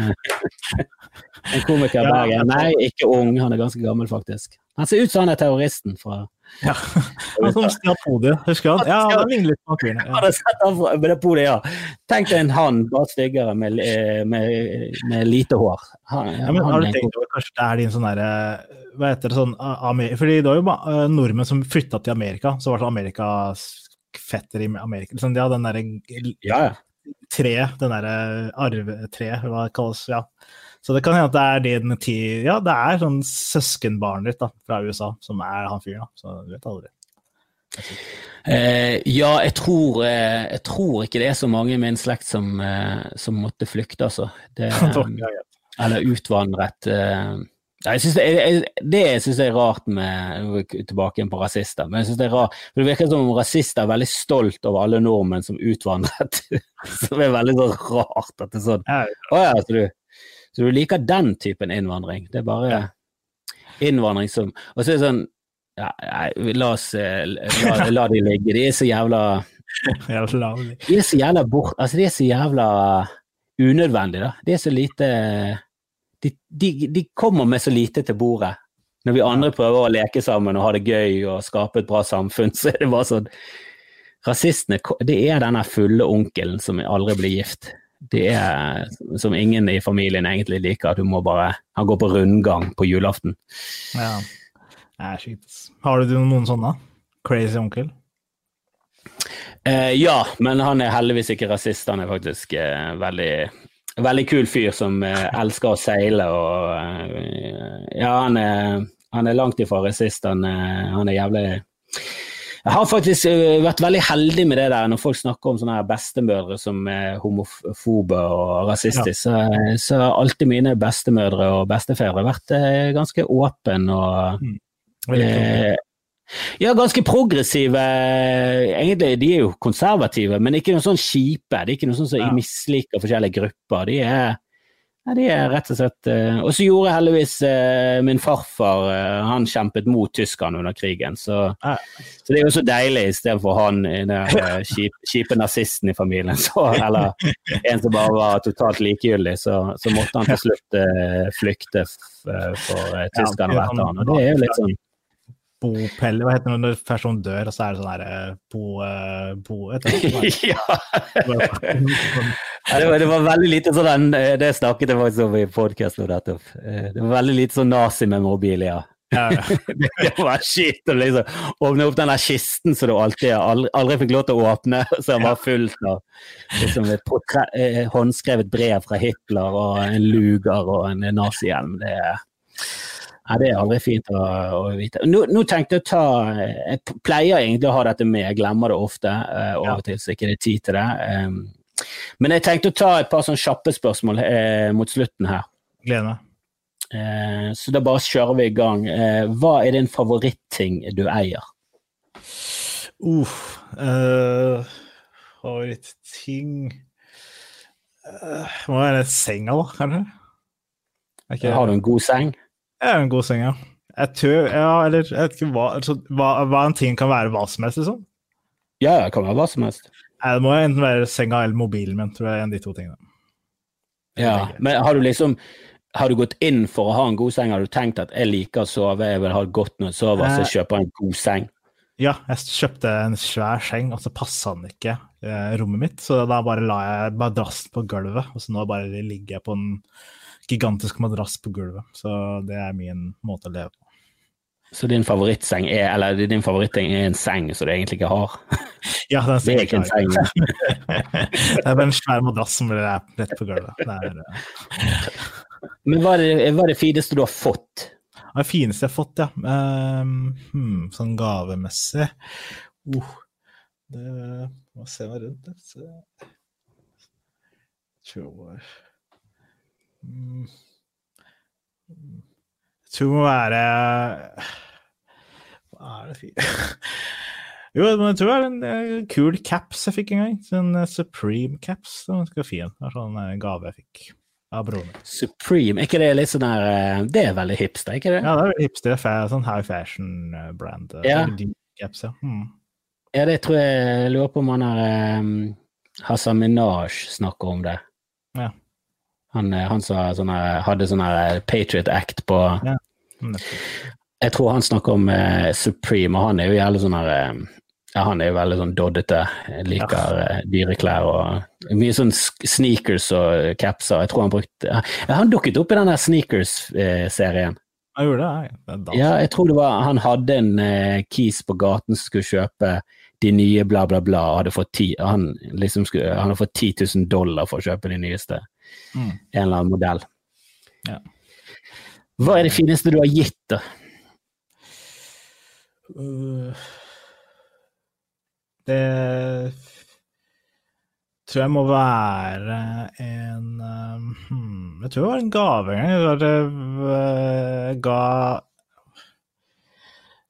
A: En komiker i. Bergen? Nei, ikke ung. Han er ganske gammel, faktisk. Han ser ut som han er terroristen fra
B: Ja. Han som stjal podiet, husker han? Ja, han ligner litt på fyren. Ja.
A: podiet, ja. Tenk deg en hann, bare styggere, med, eh, med, med lite hår. Han,
B: Ja, men har du tenkt over kanskje det er din sånn derre Hva heter det sånn Fordi det var jo eh, nordmenn som flytta til Amerika, så var det Amerikas fetter i Amerika. Liksom, de hadde den derre
A: Ja, ja.
B: tre, den derre arvetreet, hva det kalles. Ja. Så det kan hende at det er din tid, Ja, det er sånn søskenbarnet ditt da, fra USA som er han fyren. Så du vet aldri.
A: Eh, ja, jeg tror, eh, jeg tror ikke det er så mange i min slekt som, eh, som måtte flykte, altså. Det, eller utvandret. Eh. Jeg synes det, jeg, det syns jeg er rart med Tilbake igjen på rasister. Men jeg synes det er rart, for det virker som om rasister er veldig stolt over alle nordmenn som utvandret. Som er veldig sånn rart at det er sånn.
B: Ja,
A: Å ja, så du, så du liker den typen innvandring? Det er bare innvandring som Og så er det sånn ja, nei, La oss eh, la, la de ligge. De er så jævla
B: jævla
A: De er så jævla bort... Altså, de er så jævla unødvendige, da. De er så lite de, de, de kommer med så lite til bordet. Når vi andre prøver å leke sammen og ha det gøy og skape et bra samfunn, så er det bare sånn Rasistene, det er denne fulle onkelen som aldri blir gift. Det er som ingen i familien egentlig liker. Du må bare Han går på rundgang på julaften.
B: Ja. Det er sjukt. Har du noen sånne? Crazy onkel?
A: Eh, ja, men han er heldigvis ikke rasist. Han er faktisk eh, veldig veldig kul fyr som eh, elsker å seile og eh, Ja, han er, han er langt ifra rasist. Han, eh, han er jævlig Jeg har faktisk eh, vært veldig heldig med det der når folk snakker om sånne bestemødre som er homofobe og rasistiske, så, så har alltid mine bestemødre og bestefedre vært eh, ganske åpne og
B: mm.
A: Eh, ja, ganske progressive. Egentlig, de er jo konservative, men ikke noe sånn kjipe. De er ikke noe sånn som
B: Ja.
A: misliker forskjellige grupper. De er, ja, de er rett og slett eh, Og så gjorde heldigvis eh, min farfar eh, Han kjempet mot tyskerne under krigen, så, så det er jo så deilig istedenfor han den kjipe, nazisten i familien, så, eller en som bare var totalt likegyldig, så, så måtte han til slutt flykte for tyskerne
B: Ja,
A: etter han. Og det er jo litt sånn
B: Bopelle, hva heter det når personen dør, og så er det sånn herre bo... bo sånn
A: ja. Det, var, det var veldig lite sånn den- Det snakket jeg faktisk om i podkasten nettopp. Eh, Det var veldig lite sånn nazimemorabilia.
B: Ja, ja.
A: Det var shit å liksom åpne opp den der kisten som du alltid aldri, aldri fikk lov til å åpne, som var fullt av liksom et portre, eh, håndskrevet brev fra Hitler og en luger og en nazihjelm. Det, er- ja, det er aldri fint å, å vite. Nå, nå tenkte jeg å ta Jeg pleier egentlig å ha dette med, jeg glemmer det ofte eh, av og til, så ikke det er tid til det. Um, men jeg tenkte å ta et par sånn kjappe spørsmål eh, mot slutten her.
B: Gleder meg.
A: Eh, så da bare kjører vi i gang. Eh, hva er din favoritting du eier?
B: Uff. Uh, Favoritting uh, Må være senga, da, kanskje? Okay.
A: Har du en god seng?
B: Jeg har en god seng, ja. Jeg tror, ja, eller jeg vet ikke hva, altså, hva, hva en ting kan være hva som helst, liksom.
A: Ja, det kan være hva som helst.
B: Nei, Det må enten være senga eller mobilen min, tror jeg en av de to tingene.
A: Ja, men har du liksom har du gått inn for å ha en god seng? Har du tenkt at jeg liker å sove, jeg vil ha godt når jeg sover, så jeg kjøper en god seng?
B: Ja, jeg kjøpte en svær seng, og så passa den ikke eh, rommet mitt, så da bare la jeg madrassen på gulvet, og så nå bare ligger jeg på en gigantisk madrass på gulvet. Så det er min måte å leve på.
A: Så din favorittseng er, eller din favorittseng er en seng som du egentlig ikke har?
B: Ja, den
A: Det er ikke en seng.
B: det er bare en svær madrass som er rett på gulvet. Det er eh,
A: Men hva er, det, hva er det fineste du har fått?
B: det fineste jeg har fått, ja. Um, hmm, sånn gavemessig uh, det, Må se meg rundt se. Tror mm, Jeg tror det må være er det fint Jo, men jeg tror det er en eh, kul caps jeg fikk en gang. Sånn eh, Supreme caps. Den var ganske fin. Det var sånn eh, gave jeg fikk av broren min.
A: Supreme, er ikke det litt sånn her Det er veldig hipster, ikke det?
B: Ja, det er veldig hipster. Sånn high fashion-brand.
A: Ja.
B: Caps, ja. Mm.
A: Ja, det tror jeg jeg lurer på om han har um, Hassan Minaj snakker om det.
B: Ja.
A: Han, han som har hadde sånn Patriot Act på
B: Ja.
A: Jeg tror han snakker om eh, Supreme, og han er jo jævlig sånn her eh, ja, Han er jo veldig sånn doddete, liker ja. dyre klær og mye sånn sneakers og capser. Jeg tror han brukte ja, Han dukket opp i den der sneakers-serien.
B: Han gjorde det?
A: det ja, jeg tror det var Han hadde en eh, kis på gaten som skulle kjøpe de nye bla, bla, bla. Hadde fått ti, han, liksom skulle, han hadde fått 10 000 dollar for å kjøpe de nyeste. Mm. En eller annen modell. Ja. Hva er det fineste du har gitt, da? Uh,
B: det tror jeg må være en hmm, Jeg tror det var en gave en gang. Jeg ga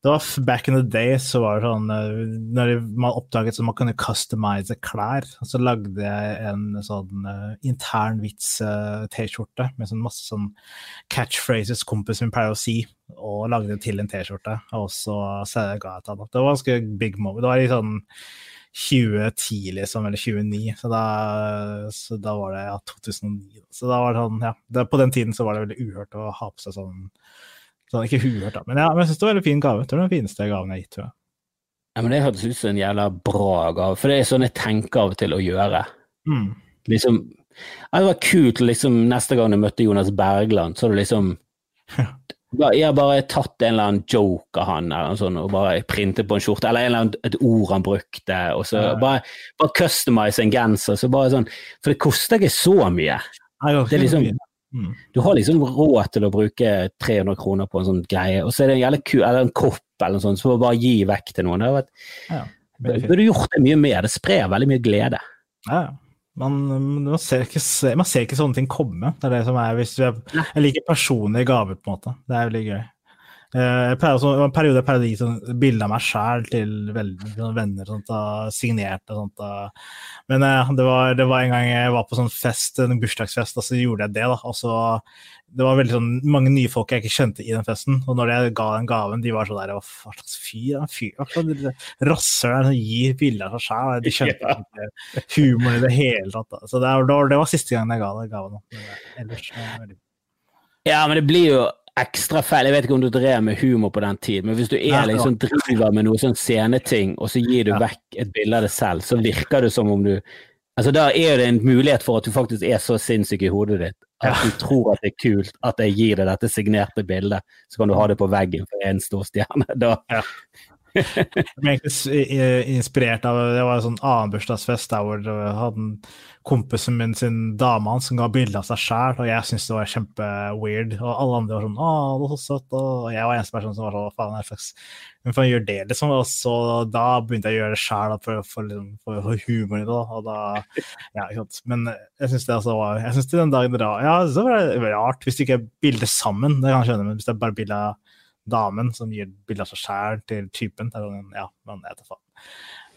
B: det var Back in the day så var det sånn eh, Når man oppdaget at man kunne customize klær, så lagde jeg en sånn uh, intern vits-T-skjorte uh, med sånn masse sånn catchphrases kompisen min pleier å si, og lagde det til en T-skjorte. Og så, ga jeg til han. Det var ganske big moment. Det var i sånn 2010, liksom, eller 2009. Så da, så da var det ja, 2009. Så da var det sånn, ja. På den tiden så var det veldig uhørt å ha på seg sånn Sånn, ikke uhørt, da. Men, ja, men jeg syns det var en veldig fin gave. Jeg tror det er den fineste gaven jeg har gitt, tror jeg.
A: Ja, men Det hørtes ut som en jævla bra gave, for det er sånn jeg tenker av og til å gjøre. Mm. Liksom, ja, Det var kult liksom, neste gang du møtte Jonas Bergland, så du liksom Jeg har bare tatt en eller annen joke av han eller sånn, og bare printet på en skjorte, eller en eller annen, et ord han brukte, og så ja. bare, bare customize en genser. så bare sånn, For det koster ikke så mye. Det er liksom, Mm. Du har liksom råd til å bruke 300 kroner på en sånn greie, og så er det en jævlig ku, eller en kopp eller noe sånt, så bare gi vekk til noen. Vært, ja, burde gjort det mye mer. Det sprer veldig mye glede.
B: Ja, man, man, ser ikke, man, ser ikke, sånne ting komme. Det er det som er, hvis du er, Jeg liker personlige gaver, på en måte. Det er veldig gøy. Eh, jeg pleier, så, en periode jeg pleide å gi sånn bilde av meg sjæl til venner sånt, da, signerte og sånt. Da. Men eh, det var, det, var, en gang jeg var på sånn fest, en bursdagsfest, og så gjorde jeg det. da, og så det var veldig sånn, mange nye folk jeg ikke kjente i den festen. Og når jeg ga den gaven, de var sånn der Hva slags fyr? fyr hva slags rasshøl som gir bilder av seg sjæl. De skjønte ikke humor i det hele tatt. Da. Så det var, det var, siste gangen jeg ga den gaven. Ellers,
A: ja, men det blir jo ekstra feil. Jeg vet ikke om du drev med humor på den tid, men hvis du er liksom driver med noe sånn sceneting, og så gir du vekk et bilde av deg selv, så virker det som om du Altså Da er det en mulighet for at du faktisk er så sinnssyk i hodet ditt at du tror at det er kult at jeg gir deg dette signerte bildet, så kan du ha det på veggen for en stor stjerne. Da, ja.
B: Jeg ble egentlig inspirert av Det var en sånn annen bursdagsfest der hvor hadde kompisen min sin dame hans som ga bilde av seg sjæl, og jeg syntes det var kjempeweird. Og alle andre var sånn 'Å, det var så søtt', og jeg var eneste person som var sånn faen slags Hvem faen gjør det', liksom? Og så da begynte jeg å gjøre det sjæl for, for, liksom, for, for, humor i det, og da Ja, ikke sant. Men jeg syns det altså var Jeg syns den dagen da Ja, så var det rart hvis det ikke er bilde sammen, det kan jeg skjønne, men hvis det er bare bilde av damen som gir bilde av seg sjæl til typen, det er sånn, ja, men jeg vet faen.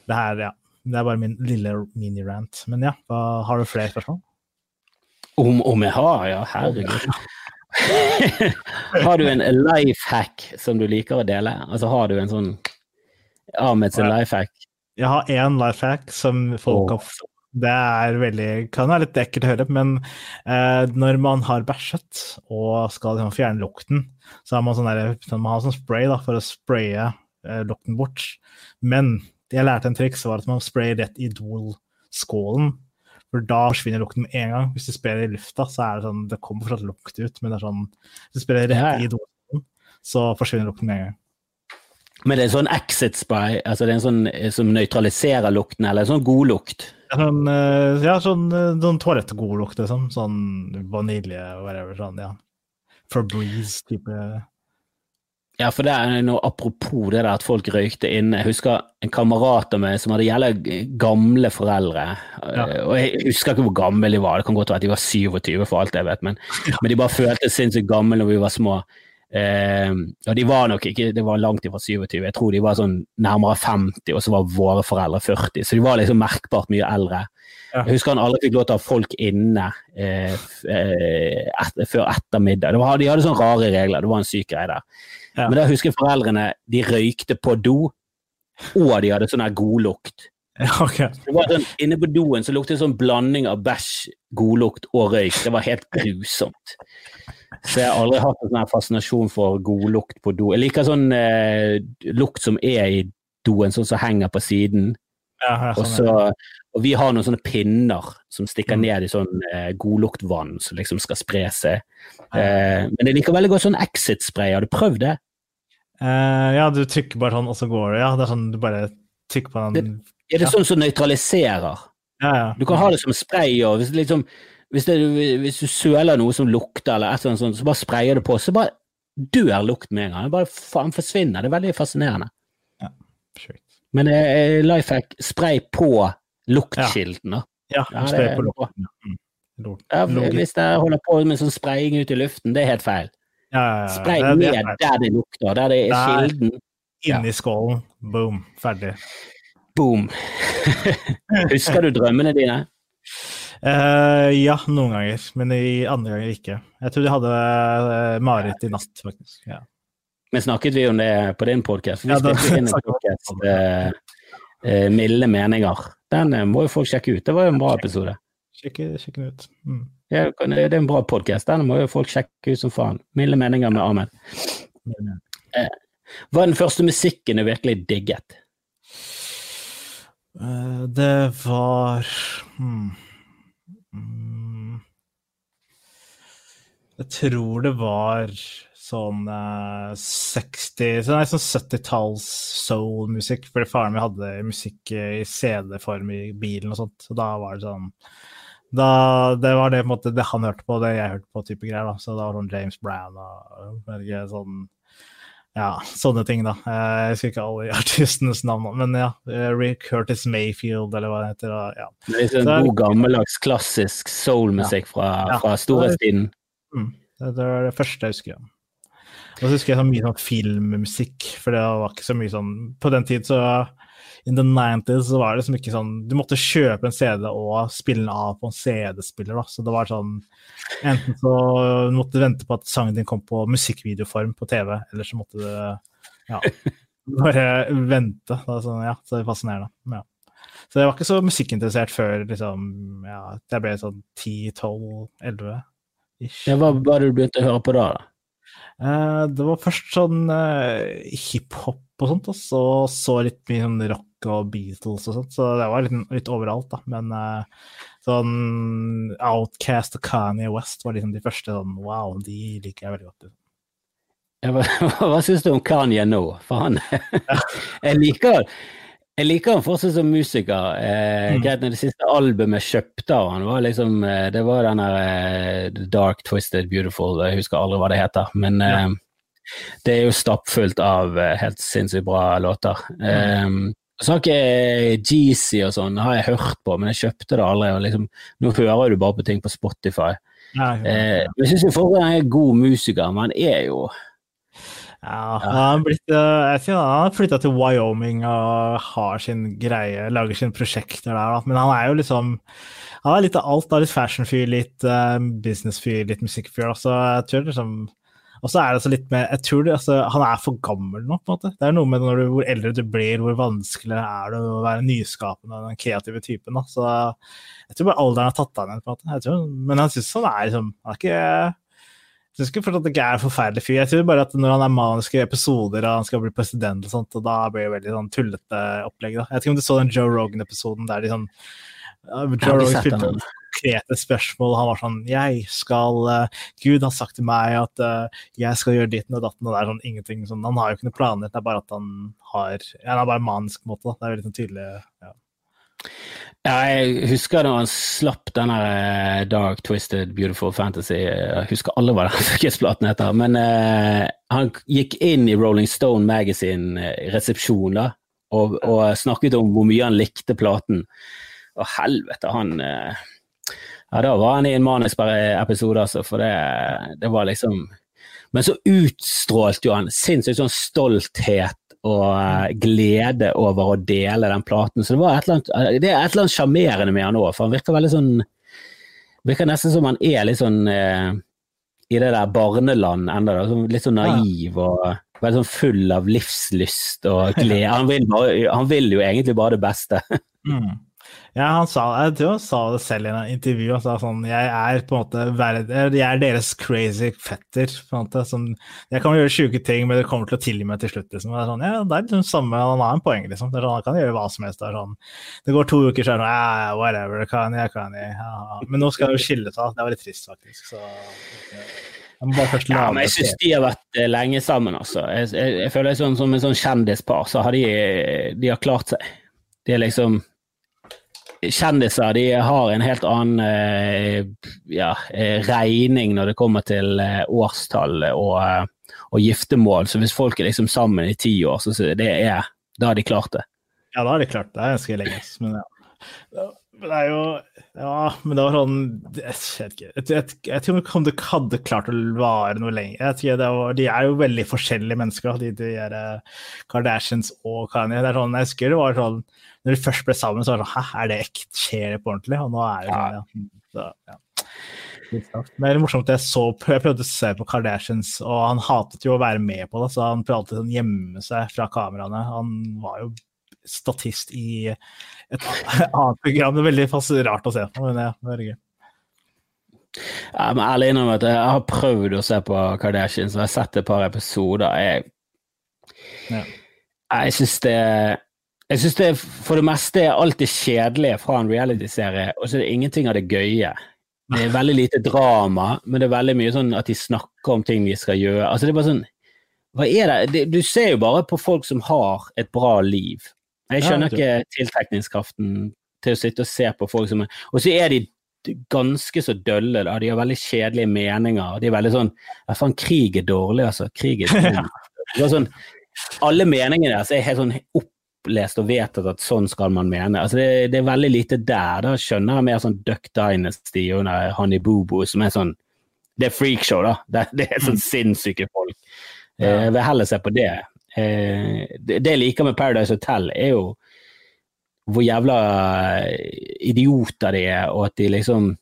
B: Det her, ja. Det er bare min lille mini-rant. Men ja, hva, har du flere spørsmål?
A: Om, om jeg har, ja. Herregud. har du en life hack som du liker å dele? Altså har du en sånn Ahmeds sin life hack?
B: Jeg har én life hack som folk oh. har det er veldig, kan være litt ekkelt å høre, men eh, når man har bæsjet og skal liksom, fjerne lukten, så har man sånn, der, man har sånn spray da, for å spraye eh, lukten bort. Men jeg lærte en triks, var at man sprayer rett i Idol-skålen. For da forsvinner lukten med en gang. Hvis du sprayer i lufta, så er det sånn Det kommer fortsatt lukt ut, men det er sånn Hvis du sprayer rett i Idol-skålen, så forsvinner lukten med en gang.
A: Men det er sånn exit spray, altså det er en sånn eh, som nøytraliserer lukten, eller en sånn god lukt?
B: Sånn, eh, ja, sånn, eh, sånn toalettgodlukt, liksom. Sånn vanilje og whatever. Sånn, ja. Febreze-type
A: ja, for det er noe apropos det der at folk røykte inne. Jeg husker en kamerat av meg som hadde jævla gamle foreldre. Ja. Og jeg husker ikke hvor gamle de var, det kan godt være at de var 27 for alt jeg vet, men, ja. men de bare føltes sinnssykt gamle når vi var små. Og de var nok ikke Det var langt ifra 27, jeg tror de var sånn nærmere 50, og så var våre foreldre 40, så de var liksom merkbart mye eldre. Jeg husker han aldri fikk lov til å ha folk inne eh, eh et, før ettermiddag. Var, de hadde sånne rare regler, det var en syk greie der. Ja. Men da husker jeg foreldrene de røykte på do, og de hadde sånn her godlukt.
B: Okay.
A: Det var sånn, Inne på doen så luktet det sånn blanding av bæsj, godlukt og røyk. Det var helt grusomt. Så jeg har aldri hatt en sånn fascinasjon for godlukt på do. Jeg liker sånn eh, lukt som er i doen, sånn som henger på siden.
B: Ja,
A: Og,
B: sånn,
A: så, og vi har noen sånne pinner som stikker
B: Mm.
A: ned i sånn eh, godluktvann som liksom skal spre seg. Eh, men jeg liker veldig godt sånn Exit-spray. Har du prøvd det?
B: Eh, ja, du trykker bare sånn, og så går det. Ja, det er sånn du bare trykker på den
A: Er det
B: Ja.
A: sånn som nøytraliserer?
B: Ja, ja.
A: Du kan ha det som spray, og hvis, liksom, hvis, det, hvis du søler noe som lukter, eller et eller annet sånt, så bare sprayer du på, så bare dør lukten med en gang. Det bare faen forsvinner. Det er veldig fascinerende.
B: Sjukt.
A: Men eh, life hack, spray på luktkilden, da.
B: Ja,
A: Ja,
B: spray på lukten. Ja. Mm.
A: Ja, hvis dere holder på med sånn spraying ut i luften, det er helt feil.
B: Ja, ja, ja.
A: Spray
B: Det- det
A: ned der det lukter, der det er
B: Der.
A: kilden. ja.
B: Inni skålen. Boom. Ferdig.
A: Boom. Husker du drømmene dine?
B: Eh, ja, noen ganger, men i andre ganger ikke. Jeg tror de hadde uh, mareritt i natt, faktisk. Ja.
A: Men snakket vi om det på din podkast? Vi
B: Ja, da-
A: spilte inn en eh, Milde meninger. Den må jo folk sjekke ut. Det var jo en bra episode.
B: Sjekk, sjekk den ut. Mm.
A: Ja, det er en bra podkast. Den må jo folk sjekke ut som faen. Milde meninger med Ahmed. Hva er den første musikken du virkelig digget?
B: Det var hmm. Mm. Jeg tror det var sånn eh, 60 så Nei, sånn 70-talls soul-musikk, fordi faren min hadde musikk i CD-form i bilen og sånt, så da var det sånn da, Det var det, måte, det han hørte på, det jeg hørte på, type greier. da, Så det var sånn James Brown og sånn ja, sånne ting, da. Eh, Jeg husker ikke alle artistenes navn, men ja. eh, Rick Curtis Mayfield, eller hva det heter. Ja.
A: Det er
B: Så-
A: god, gammeldags, klassisk soul-musikk fra,
B: Ja.
A: fra storhetstiden.
B: Mm. Det, var det første jeg husker. Ja. Og så husker jeg så mye sånn filmmusikk, for det var ikke så mye sånn På den tid så In the 90s så var det liksom ikke sånn Du måtte kjøpe en CD og spille den av på en CD-spiller, da. Så det var sånn Enten så måtte du vente på at sangen din kom på musikkvideoform på TV, eller så måtte du ja, bare vente. Da, sånn, ja, så det er fascinerende. Ja. Så jeg var ikke så musikkinteressert før liksom, ja, jeg ble sånn 10-12-11.
A: Ja, hva var det du begynte å høre på da? da?
B: Eh, det var først sånn eh, hiphop og sånt, og så så litt mye sånn rock og Beatles og sånt, så det var litt, litt overalt, da. Men uh, sånn Outcast og Kanye West var liksom de første sånn wow, de liker jeg veldig godt. Liksom.
A: Hva hva syns du om Kanye nå? For han Jeg liker jeg liker han fortsatt som musiker. Eh,
B: Mm.
A: greit, når Det siste albumet kjøpte av han var liksom eh, Det var den der eh, Dark Twisted Beautiful, jeg husker aldri hva det heter. Men eh, det er jo stappfullt av eh, helt sinnssykt bra låter. Eh, ikke Jeezy og sånn har jeg hørt på, men jeg kjøpte det aldri. liksom, Nå hører du bare på ting på Spotify.
B: Nei,
A: Eh, jeg syns han er en god musiker, men han er jo
B: ja, han har eh, har flytta til Wyoming og har sin greie, lager sine prosjekter der. Men han er jo liksom Han er litt av alt. da, Litt fashion-fyr, litt uh, business-fyr, litt musikkfyr. Så jeg tror liksom Og så er det altså litt med Jeg tror det, altså, han er for gammel nå, på en måte. Det er noe med når du, hvor eldre du blir, hvor vanskeligere er det å være nyskapende den kreative typen. da, Så jeg tror bare alderen har tatt av igjen, på en måte. Jeg tror, men han syns han er liksom Han er ikke jeg syns ikke fortsatt at det ikke er en forferdelig fyr. Jeg tror bare at når han er maniske episoder og han skal bli president og sånt, og da blir det veldig sånn tullete opplegg. da. Jeg vet ikke om du så den Joe Rogan-episoden der de sånn ja, Joe Rogan
A: spilte.
B: Konkrete spørsmål. Han var sånn Jeg skal eh, Gud har sagt til meg at eh, jeg skal gjøre ditten og datten, og det er sånn ingenting sånn. Han har jo ikke noen planer, det er bare at han har ja, Han er bare manisk måte. da. Det er veldig sånn tydelig. Ja.
A: Jeg husker da han slapp den eh, Dark Twisted Beautiful Fantasy. Jeg husker alle hva den fuckings-platen heter. Men uh, han gikk inn i Rolling Stone Magazine-resepsjon da, og, og snakket om hvor mye han likte platen. Og helvete, han eh, Ja, da var han i en manisk episode, altså, for det, det var liksom Men så utstrålte jo han sinnssykt sånn stolthet og eh, glede over å dele den platen. Så det, var et eller annet, eh, det er et eller annet sjarmerende med han òg, for han virker veldig sånn Virker nesten som han er litt sånn eh, i det der barneland ennå, litt sånn naiv og veldig sånn full av livslyst og glede. Han vil, bare, han vil jo egentlig bare det beste.
B: Mm. Ja, han sa, jeg tror han sa det selv i en intervju. Han sa sånn Jeg er på en måte Jeg er deres crazy fetter. på en måte, sånn, Jeg kan gjøre sjuke ting, men det kommer til å tilgi meg til slutt. liksom. Det er, sånn, ja, det er liksom samme, Han har en poeng, liksom. Det er sånn, han kan gjøre hva som helst. Det, er sånn, det går to uker, så er det sånn ja, whatever, det kan jeg, kan jeg. Ja. Men nå skal han jo skille seg. Det er veldig trist, faktisk. så...
A: Jeg ja, men jeg syns de har vært eh, lenge sammen, altså. Jeg, jeg, jeg føler sånn, Som en sånn kjendispar, så har de, de har klart seg. De er liksom kjendiser de har en helt annen eh, ja, eh, regning når det kommer til eh, årstall og, og, giftermål. Så hvis folk er liksom sammen i ti år, så det er, da har de klart det.
B: Ja, da har de klart det. Det er ganske lenge. Men ja. Det er jo Ja, men det var sånn Jeg vet ikke. Jeg, jeg, jeg tror ikke om det hadde klart å vare noe lenger. Var, de er jo veldig forskjellige mennesker, de, de er, Kardashians og Kanye. Det er sånn, jeg husker det var sånn når de først ble sammen, så var det sånn Hæ, er det ekte? Skjer det på ordentlig? Og nå er det sånn, ja. Så, ja. Men det er morsomt, jeg, så, jeg prøvde å se på Kardashians, og han hatet jo å være med på det, så han prøvde alltid sånn gjemme seg fra kameraene. Han var jo statist i et annet program. Det er veldig rart å se på, men ja, det er gøy.
A: Jeg må ærlig innrømme at jeg har prøvd å se på Kardashian, så jeg har sett et par episoder. Jeg, ja. jeg syns det jeg syns det for det meste er alt det kjedelige fra en realityserie, og så er det ingenting av det gøye. Det er veldig lite drama, men det er veldig mye sånn at de snakker om ting de skal gjøre. Altså det er bare sånn Hva er det? Du ser jo bare på folk som har et bra liv. Jeg skjønner ikke tiltrekningskraften til å sitte og se på folk som er Og så er de ganske så dølle, da. De har veldig kjedelige meninger. De er veldig sånn Ja, faen, krig er dårlig, altså. Krig er dårlig. Sånn, alle meningene deres er helt sånn opplest og vedtatt at sånn skal man mene. Altså det, det, er veldig lite der. Da skjønner jeg mer sånn Duck Dynasty under Honey Boo Boo, som er sånn Det er freakshow, da. Det, det er sånn mm. sinnssyke folk. Eh, jeg vil heller se på det. Eh, det, jeg liker med Paradise Hotel, er jo hvor jævla idioter de er, og at de liksom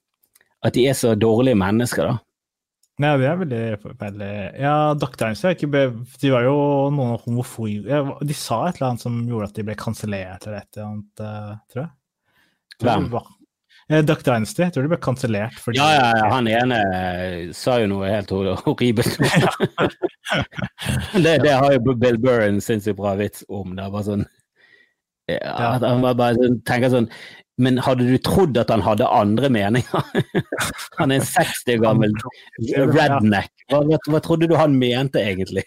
A: At de er så dårlige mennesker, da.
B: Nei, det er veldig, veldig Ja, Doctorens De var jo noen homofile De sa et eller annet som gjorde at de ble kansellert eller et eller annet, uh, tror jeg.
A: Hvem?
B: Duck Dynasty. Jeg tror det ble kansellert.
A: Fordi... Ja, ja, ja, han ene sa jo noe helt horribelt. det, det, har jo Bill Burr en sinnssykt bra vits om. Det var sånn ja, Han var bare sånn, tenker sånn men hadde du trodd at han hadde andre meninger? han er en 60 år gammel redneck. Hva, hva, hva, trodde du han mente egentlig?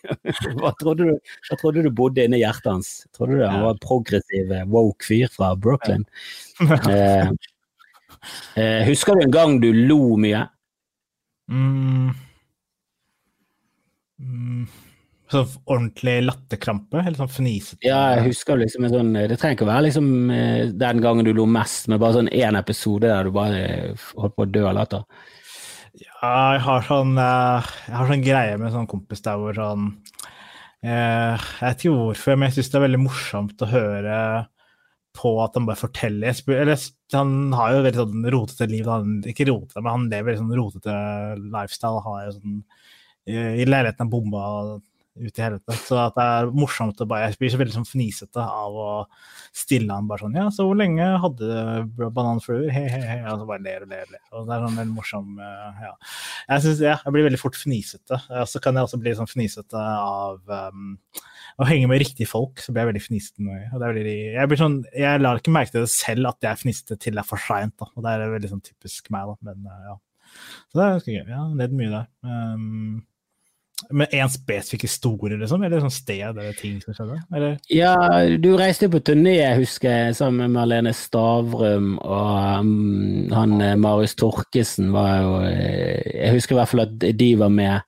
A: hva, trodde du, hva trodde du bodde inni hjertet hans? Trodde du han var en progressiv, eh, woke fyr fra Brooklyn? Eh, eh, husker du en gang du lo mye?
B: Mm. Mm sånn ordentlig latterkrampe? Eller sånn fnisete?
A: Ja, jeg husker liksom en sånn Det trenger ikke å være liksom eh, den gangen du lo mest, men bare sånn én episode der du bare holdt på å dø av latter.
B: Ja, jeg har sånn eh, Jeg har sånn greie med sånn kompis der hvor sånn eh, Jeg vet ikke hvorfor, men jeg syns det er veldig morsomt å høre på at han bare forteller eller, Han har jo veldig sånn rotete liv. Han, ikke rotete, men han lever sånn rotete lifestyle. Han er jo sånn i leiligheten er bomba ut i helvete. Så at det er morsomt å bare Jeg blir så veldig sånn fnisete av å stille han bare sånn Ja, så hvor lenge hadde du bananfluer? He, he, he. Og så bare ler og ler og ler. Og det er sånn veldig morsom eh, Ja. Jeg synes, ja, jeg blir veldig fort fnisete. Så kan jeg også bli sånn fnisete av um, å henge med riktige folk, så blir jeg veldig er veldig, jeg, sånn, jeg lar ikke merke til det selv at jeg er fnisete til det er for seint. Det er veldig sånn typisk meg, da. Men eh, ja. Så det er ganske gøy. Ja, ledd mye der. Um, med én spesifikk historie, liksom? Eller sånn sted eller ting som skjedde? Eller?
A: Ja, du reiste jo på turné, husker jeg, sammen med Marlene Stavrum og um, han eh, Marius Torkesen var jo eh, Jeg husker i hvert fall at de var med.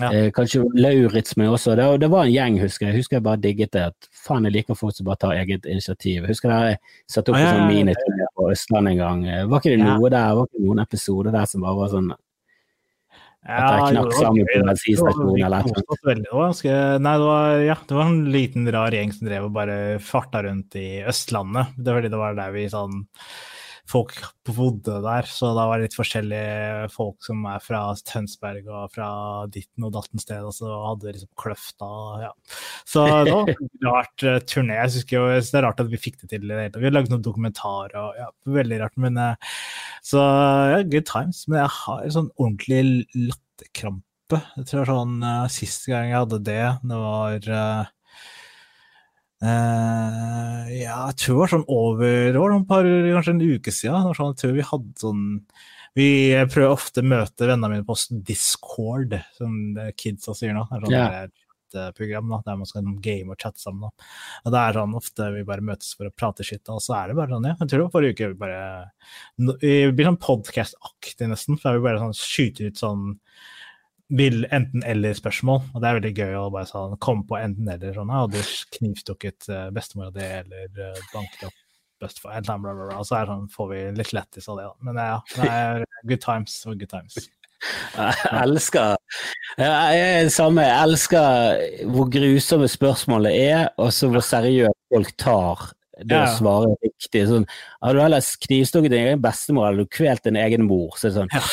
A: Ja. Eh, kanskje Lauritz med også. Det, det, var en gjeng, husker jeg. Husker jeg bare digget det. at Faen, jeg liker folk som bare tar eget initiativ. Husker dere satte opp ah, ja, en sånn miniturné på Østlandet en gang. Var ikke det noe der? Var ikke noen episoder der som bare var sånn at jeg knakk sammen på bensinstasjonen eller
B: noe? Det var, ja, det var en liten rar gjeng som drev og bare farta rundt i Østlandet. Det var, det var der vi sånn folk bodde der, så da var det litt forskjellige folk som er fra Tønsberg og fra ditten og datten sted, og så hadde det liksom Kløfta ja. Så det var en rart uh, turné. Jeg synes jo, det er rart at vi fikk det til. Vi har laget noen dokumentarer og ja, veldig rart. Men, uh, så ja, good times. Men jeg har en sånn ordentlig latterkrampe. Jeg tror sånn uh, Siste gang jeg hadde det, det var Uh, ja, jeg tror det var sånn over år, noen par, kanskje en uke siden. Sånn, jeg tror vi hadde sånn Vi prøver ofte å møte vennene mine på Discord, som kidsa sier nå. Det er sånn yeah. program da, der man skal game og chatte sammen. Da. Og det er sånn ofte vi bare møtes for å prate skitt, og så er det bare sånn, ja. Jeg tror det var forrige uke vi bare Vi blir sånn podcast-aktig nesten, for vi bare sånn skyter ut sånn vil enten-eller-spørsmål. Og det er veldig gøy å bare sånn, komme på enten-eller. Sånn, og du knivstukket uh, bestemora di, eller uh, banket opp bestefar, eller bla, bla, bla. Så er sånn, får vi litt lettis av det. Da. Men ja, det er good times og good times.
A: Jeg elsker jeg er det samme. Jeg elsker hvor grusomme spørsmålet er, og så hvor seriøst folk tar det ja. å svare riktig. Sånn, har du heller knivstukket din egen bestemor eller du kvelt din egen mor, så er det sånn ja.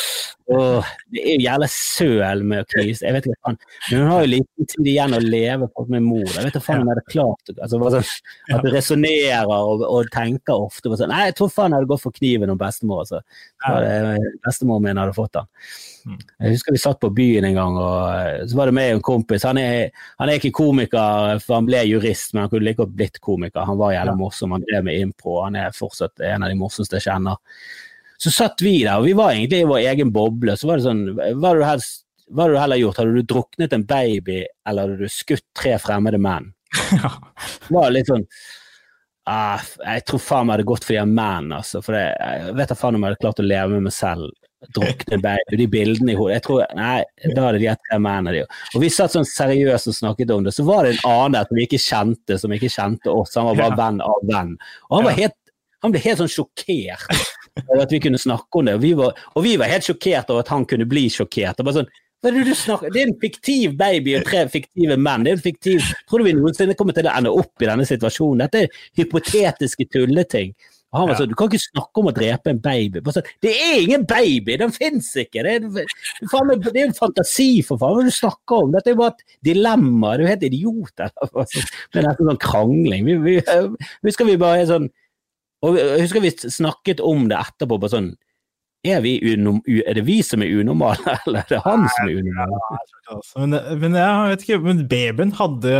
A: Åh, det er jo jævla søl med å knivstikke. Jeg vet ikke faen. Men hun har jo liten tid igjen å leve med mor. Jeg vet ikke faen om jeg hadde klart altså, sånn, At du resonnerer og, og, tenker ofte på sånn Nei, jeg tror faen jeg hadde gått for kniven om bestemor. Altså. Bestemor min hadde fått den. Mm. Jeg husker vi satt på byen en gang, og så var det meg og en kompis. Han er, han er ikke komiker, for han ble jurist, men han kunne like godt blitt komiker. Han var jævla morsom, han drev med impro. Han er fortsatt en av de morsomste jeg kjenner. Så satt vi der, og vi var egentlig i vår egen boble. Så var det sånn Hva hadde du helst hva hadde du heller gjort? Hadde du druknet en baby, eller hadde du skutt tre fremmede menn? Ja. Det var litt sånn ah, Jeg tror faen meg hadde gått for de menn, altså. For det, jeg vet da faen om jeg hadde klart å leve med meg selv. Drukne baby, de bildene i hodet. Jeg tror, Nei, da hadde de tre mennene. Og vi satt sånn seriøst og snakket om det. Så var det en annen som vi ikke kjente, som ikke kjente oss. Han var bare ja. venn av venn. Og han var helt han ble helt sånn sjokkert over at vi kunne snakke om det. Og vi var, og vi var helt sjokkert over at han kunne bli sjokkert. Og bare sånn, er det, det er en fiktiv baby og tre fiktive menn. Det er en fiktiv, Tror du vi noensinne kommer til å ende opp i denne situasjonen? Dette er hypotetiske tulleting. Og han var sånn, Du kan ikke snakke om å drepe en baby. Sånn, det er ingen baby! Den fins ikke! Det er, faen, det er en fantasi, for faen! Hva du snakker om? Dette er bare et dilemma. Du er helt idiot. Eller? Det er nesten sånn krangling. Vi, vi, husker vi bare sånn og husker vi snakket om det etterpå. bare sånn, er, unom, er, det vi som er unormale, eller er det han som er unormal?
B: Men, men, jeg vet ikke, men babyen hadde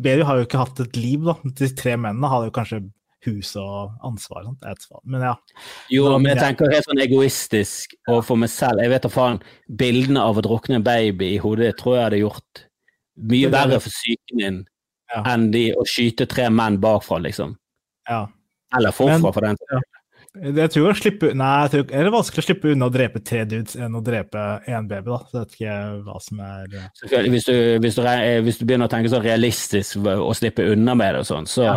B: Baby har jo ikke hatt et liv, da. De tre mennene hadde jo kanskje hus og ansvar. Men ja.
A: Jo, men jeg tenker helt sånn egoistisk og for meg selv. Jeg vet da faen, bildene av å drukne en baby i hodet tror jeg hadde gjort mye verre for psyken din ja. enn de å skyte tre menn bakfra, liksom.
B: Ja.
A: Eller forfra, for den
B: ja. Jeg tror slippe, nei, jeg tror, er det vanskelig å slippe unna å drepe tre dudes enn å drepe én baby. da, så jeg vet ikke hva som er
A: hvis du, hvis, du, hvis du, begynner å tenke så realistisk å slippe unna med det og sånn, så ja.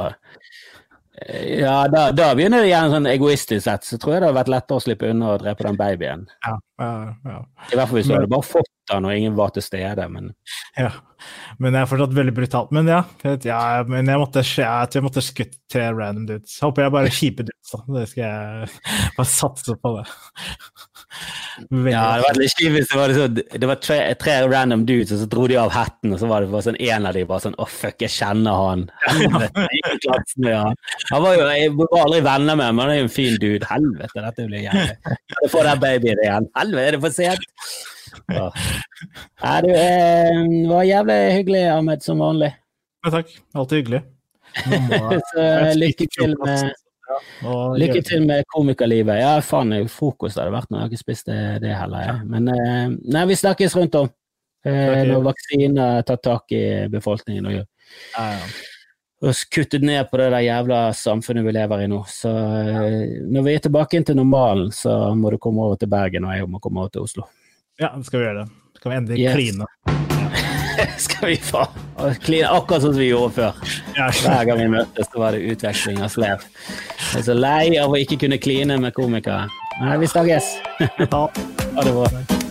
A: Ja, da, da, begynner det igjen sånn egoistisk sett, så tror jeg det hadde vært lettere å slippe unna å drepe den babyen.
B: Ja, ja, ja.
A: I hvert fall hvis du hadde bare fått den og ingen var til stede, men
B: Ja, men det er fortsatt veldig brutalt. Men ja, ja men jeg måtte, jeg måtte skutt tre random dudes. Håper jeg bare kjipe dudes, da. Det skal jeg bare satse på det.
A: Ja, det var litt kjipt hvis det var, så, det var tre, tre, random dudes, og så dro de av hatten, og så var det bare sånn en av de bare sånn Å, oh, fuck, jeg kjenner han. Helvete, ja. Han var jo, Jeg var aldri venner med ham, men han er jo en fin dude. Helvete, dette blir jævlig. Jeg får den babyen igjen. Helvete, er det for sent? Ja. Nei, du, eh, var jævlig hyggelig, Ahmed, som vanlig.
B: Ja, takk. Alltid hyggelig.
A: så lykke til med og, Lykke til med komikerlivet. Ja, faen, frokost hadde vært noe. Jeg har ikke spist det, det heller. Ja. Men eh, nei, vi snakkes rundt om. Eh, når vaksiner tar tak i befolkningen og, ja, ja. og kuttet ned på det der jævla samfunnet vi lever i nå. Så eh, når vi er tilbake inn til normalen, så må du komme over til Bergen, og jeg må komme over til Oslo.
B: Ja, skal vi gjøre det. Skal vi endelig yes. kline.
A: skal vi få kline akkurat som vi gjorde før. Hver gang vi møttes, så var det utveksling av slev. Jeg er så lei av å ikke kunne kline med komikere. Nei, vi snakkes. Ha det bra.